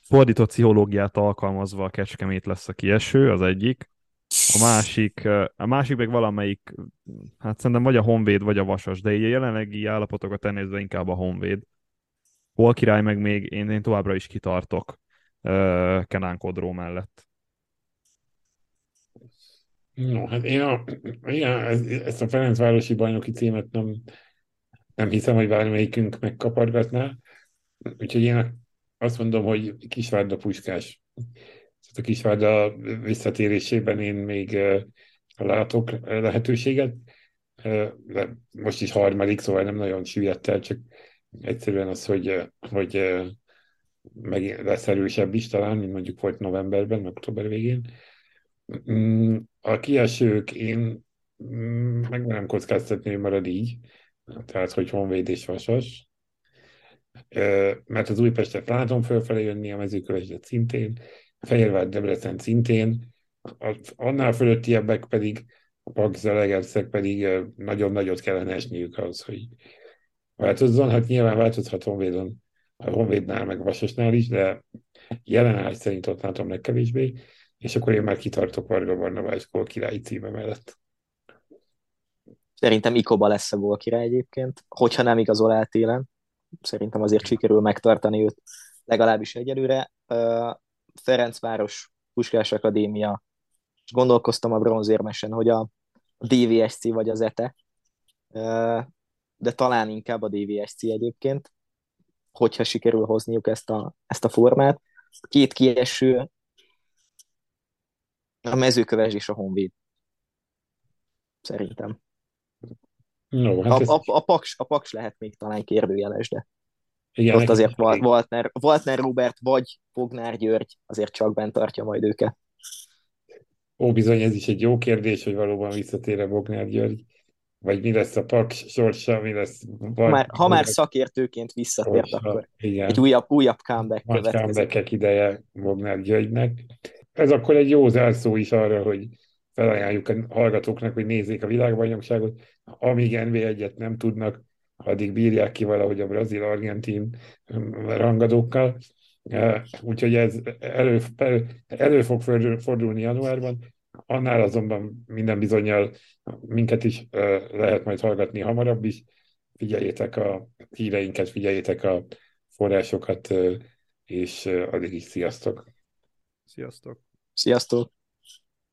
Fordított pszichológiát alkalmazva a Kecskemét lesz a kieső, az egyik. A másik, a másik meg valamelyik, hát szerintem vagy a Honvéd, vagy a Vasas, de így a jelenlegi állapotokat elnézve inkább a Honvéd. Hol király meg még, én, én továbbra is kitartok uh, Kenán Kodró mellett. No, hát én a, igen, ezt a Ferencvárosi bajnoki címet nem, nem hiszem, hogy bármelyikünk megkapargatná. Úgyhogy én azt mondom, hogy Kisvárda Puskás. A Kisvárda visszatérésében én még látok lehetőséget. De most is harmadik, szóval nem nagyon süllyedt el, csak egyszerűen az, hogy, hogy meg lesz erősebb is talán, mint mondjuk volt novemberben, október végén. Mm, a kiesők én mm, meg nem kockáztatni, hogy marad így, tehát hogy Honvéd és Vasas, mert az Újpestet látom fölfelé jönni, a mezőköveset szintén, Fehérvár Debrecen szintén, annál fölöttiebbek pedig, a Pagzelegerszek pedig nagyon nagyot kellene esniük ahhoz, hogy változzon. Hát nyilván változhat Honvédon, a Honvédnál, meg Vasasnál is, de jelenállás szerint ott látom legkevésbé, és akkor én már kitartok Varga Barnabás gól királyi címe mellett. Szerintem Ikoba lesz a gól király egyébként, hogyha nem igazol el télen. Szerintem azért sikerül megtartani őt legalábbis egyelőre. Ferencváros Puskás Akadémia, és gondolkoztam a bronzérmesen, hogy a DVSC vagy az ETE, de talán inkább a DVSC egyébként, hogyha sikerül hozniuk ezt a, ezt a formát. Két kieső, a mezőköves és a honvéd. Szerintem. No, hát a, ez... a, a, paks, a paks lehet még talán kérdőjeles, de Igen, ott azért elég- Waltner, Waltner Robert vagy Fognár György azért csak bent tartja majd őket. Ó, bizony, ez is egy jó kérdés, hogy valóban visszatér-e Bognár György, vagy mi lesz a Paks sorsa, mi lesz... Ha már, ha már szakértőként visszatért, sorsa. akkor Igen. egy újabb, újabb comeback nagy comeback ideje Bognár Györgynek. Ez akkor egy jó zárszó is arra, hogy felajánljuk a hallgatóknak, hogy nézzék a világbajnokságot. Amíg NB1-et nem tudnak, addig bírják ki valahogy a brazil-argentin rangadókkal. Eh, Úgyhogy ez elő, elő, fog fordul- fordulni januárban. Annál azonban minden bizonyal minket is eh, lehet majd hallgatni hamarabb is. Figyeljétek a híreinket, figyeljétek a forrásokat, eh, és addig is sziasztok! Sziasztok! Sziasztok!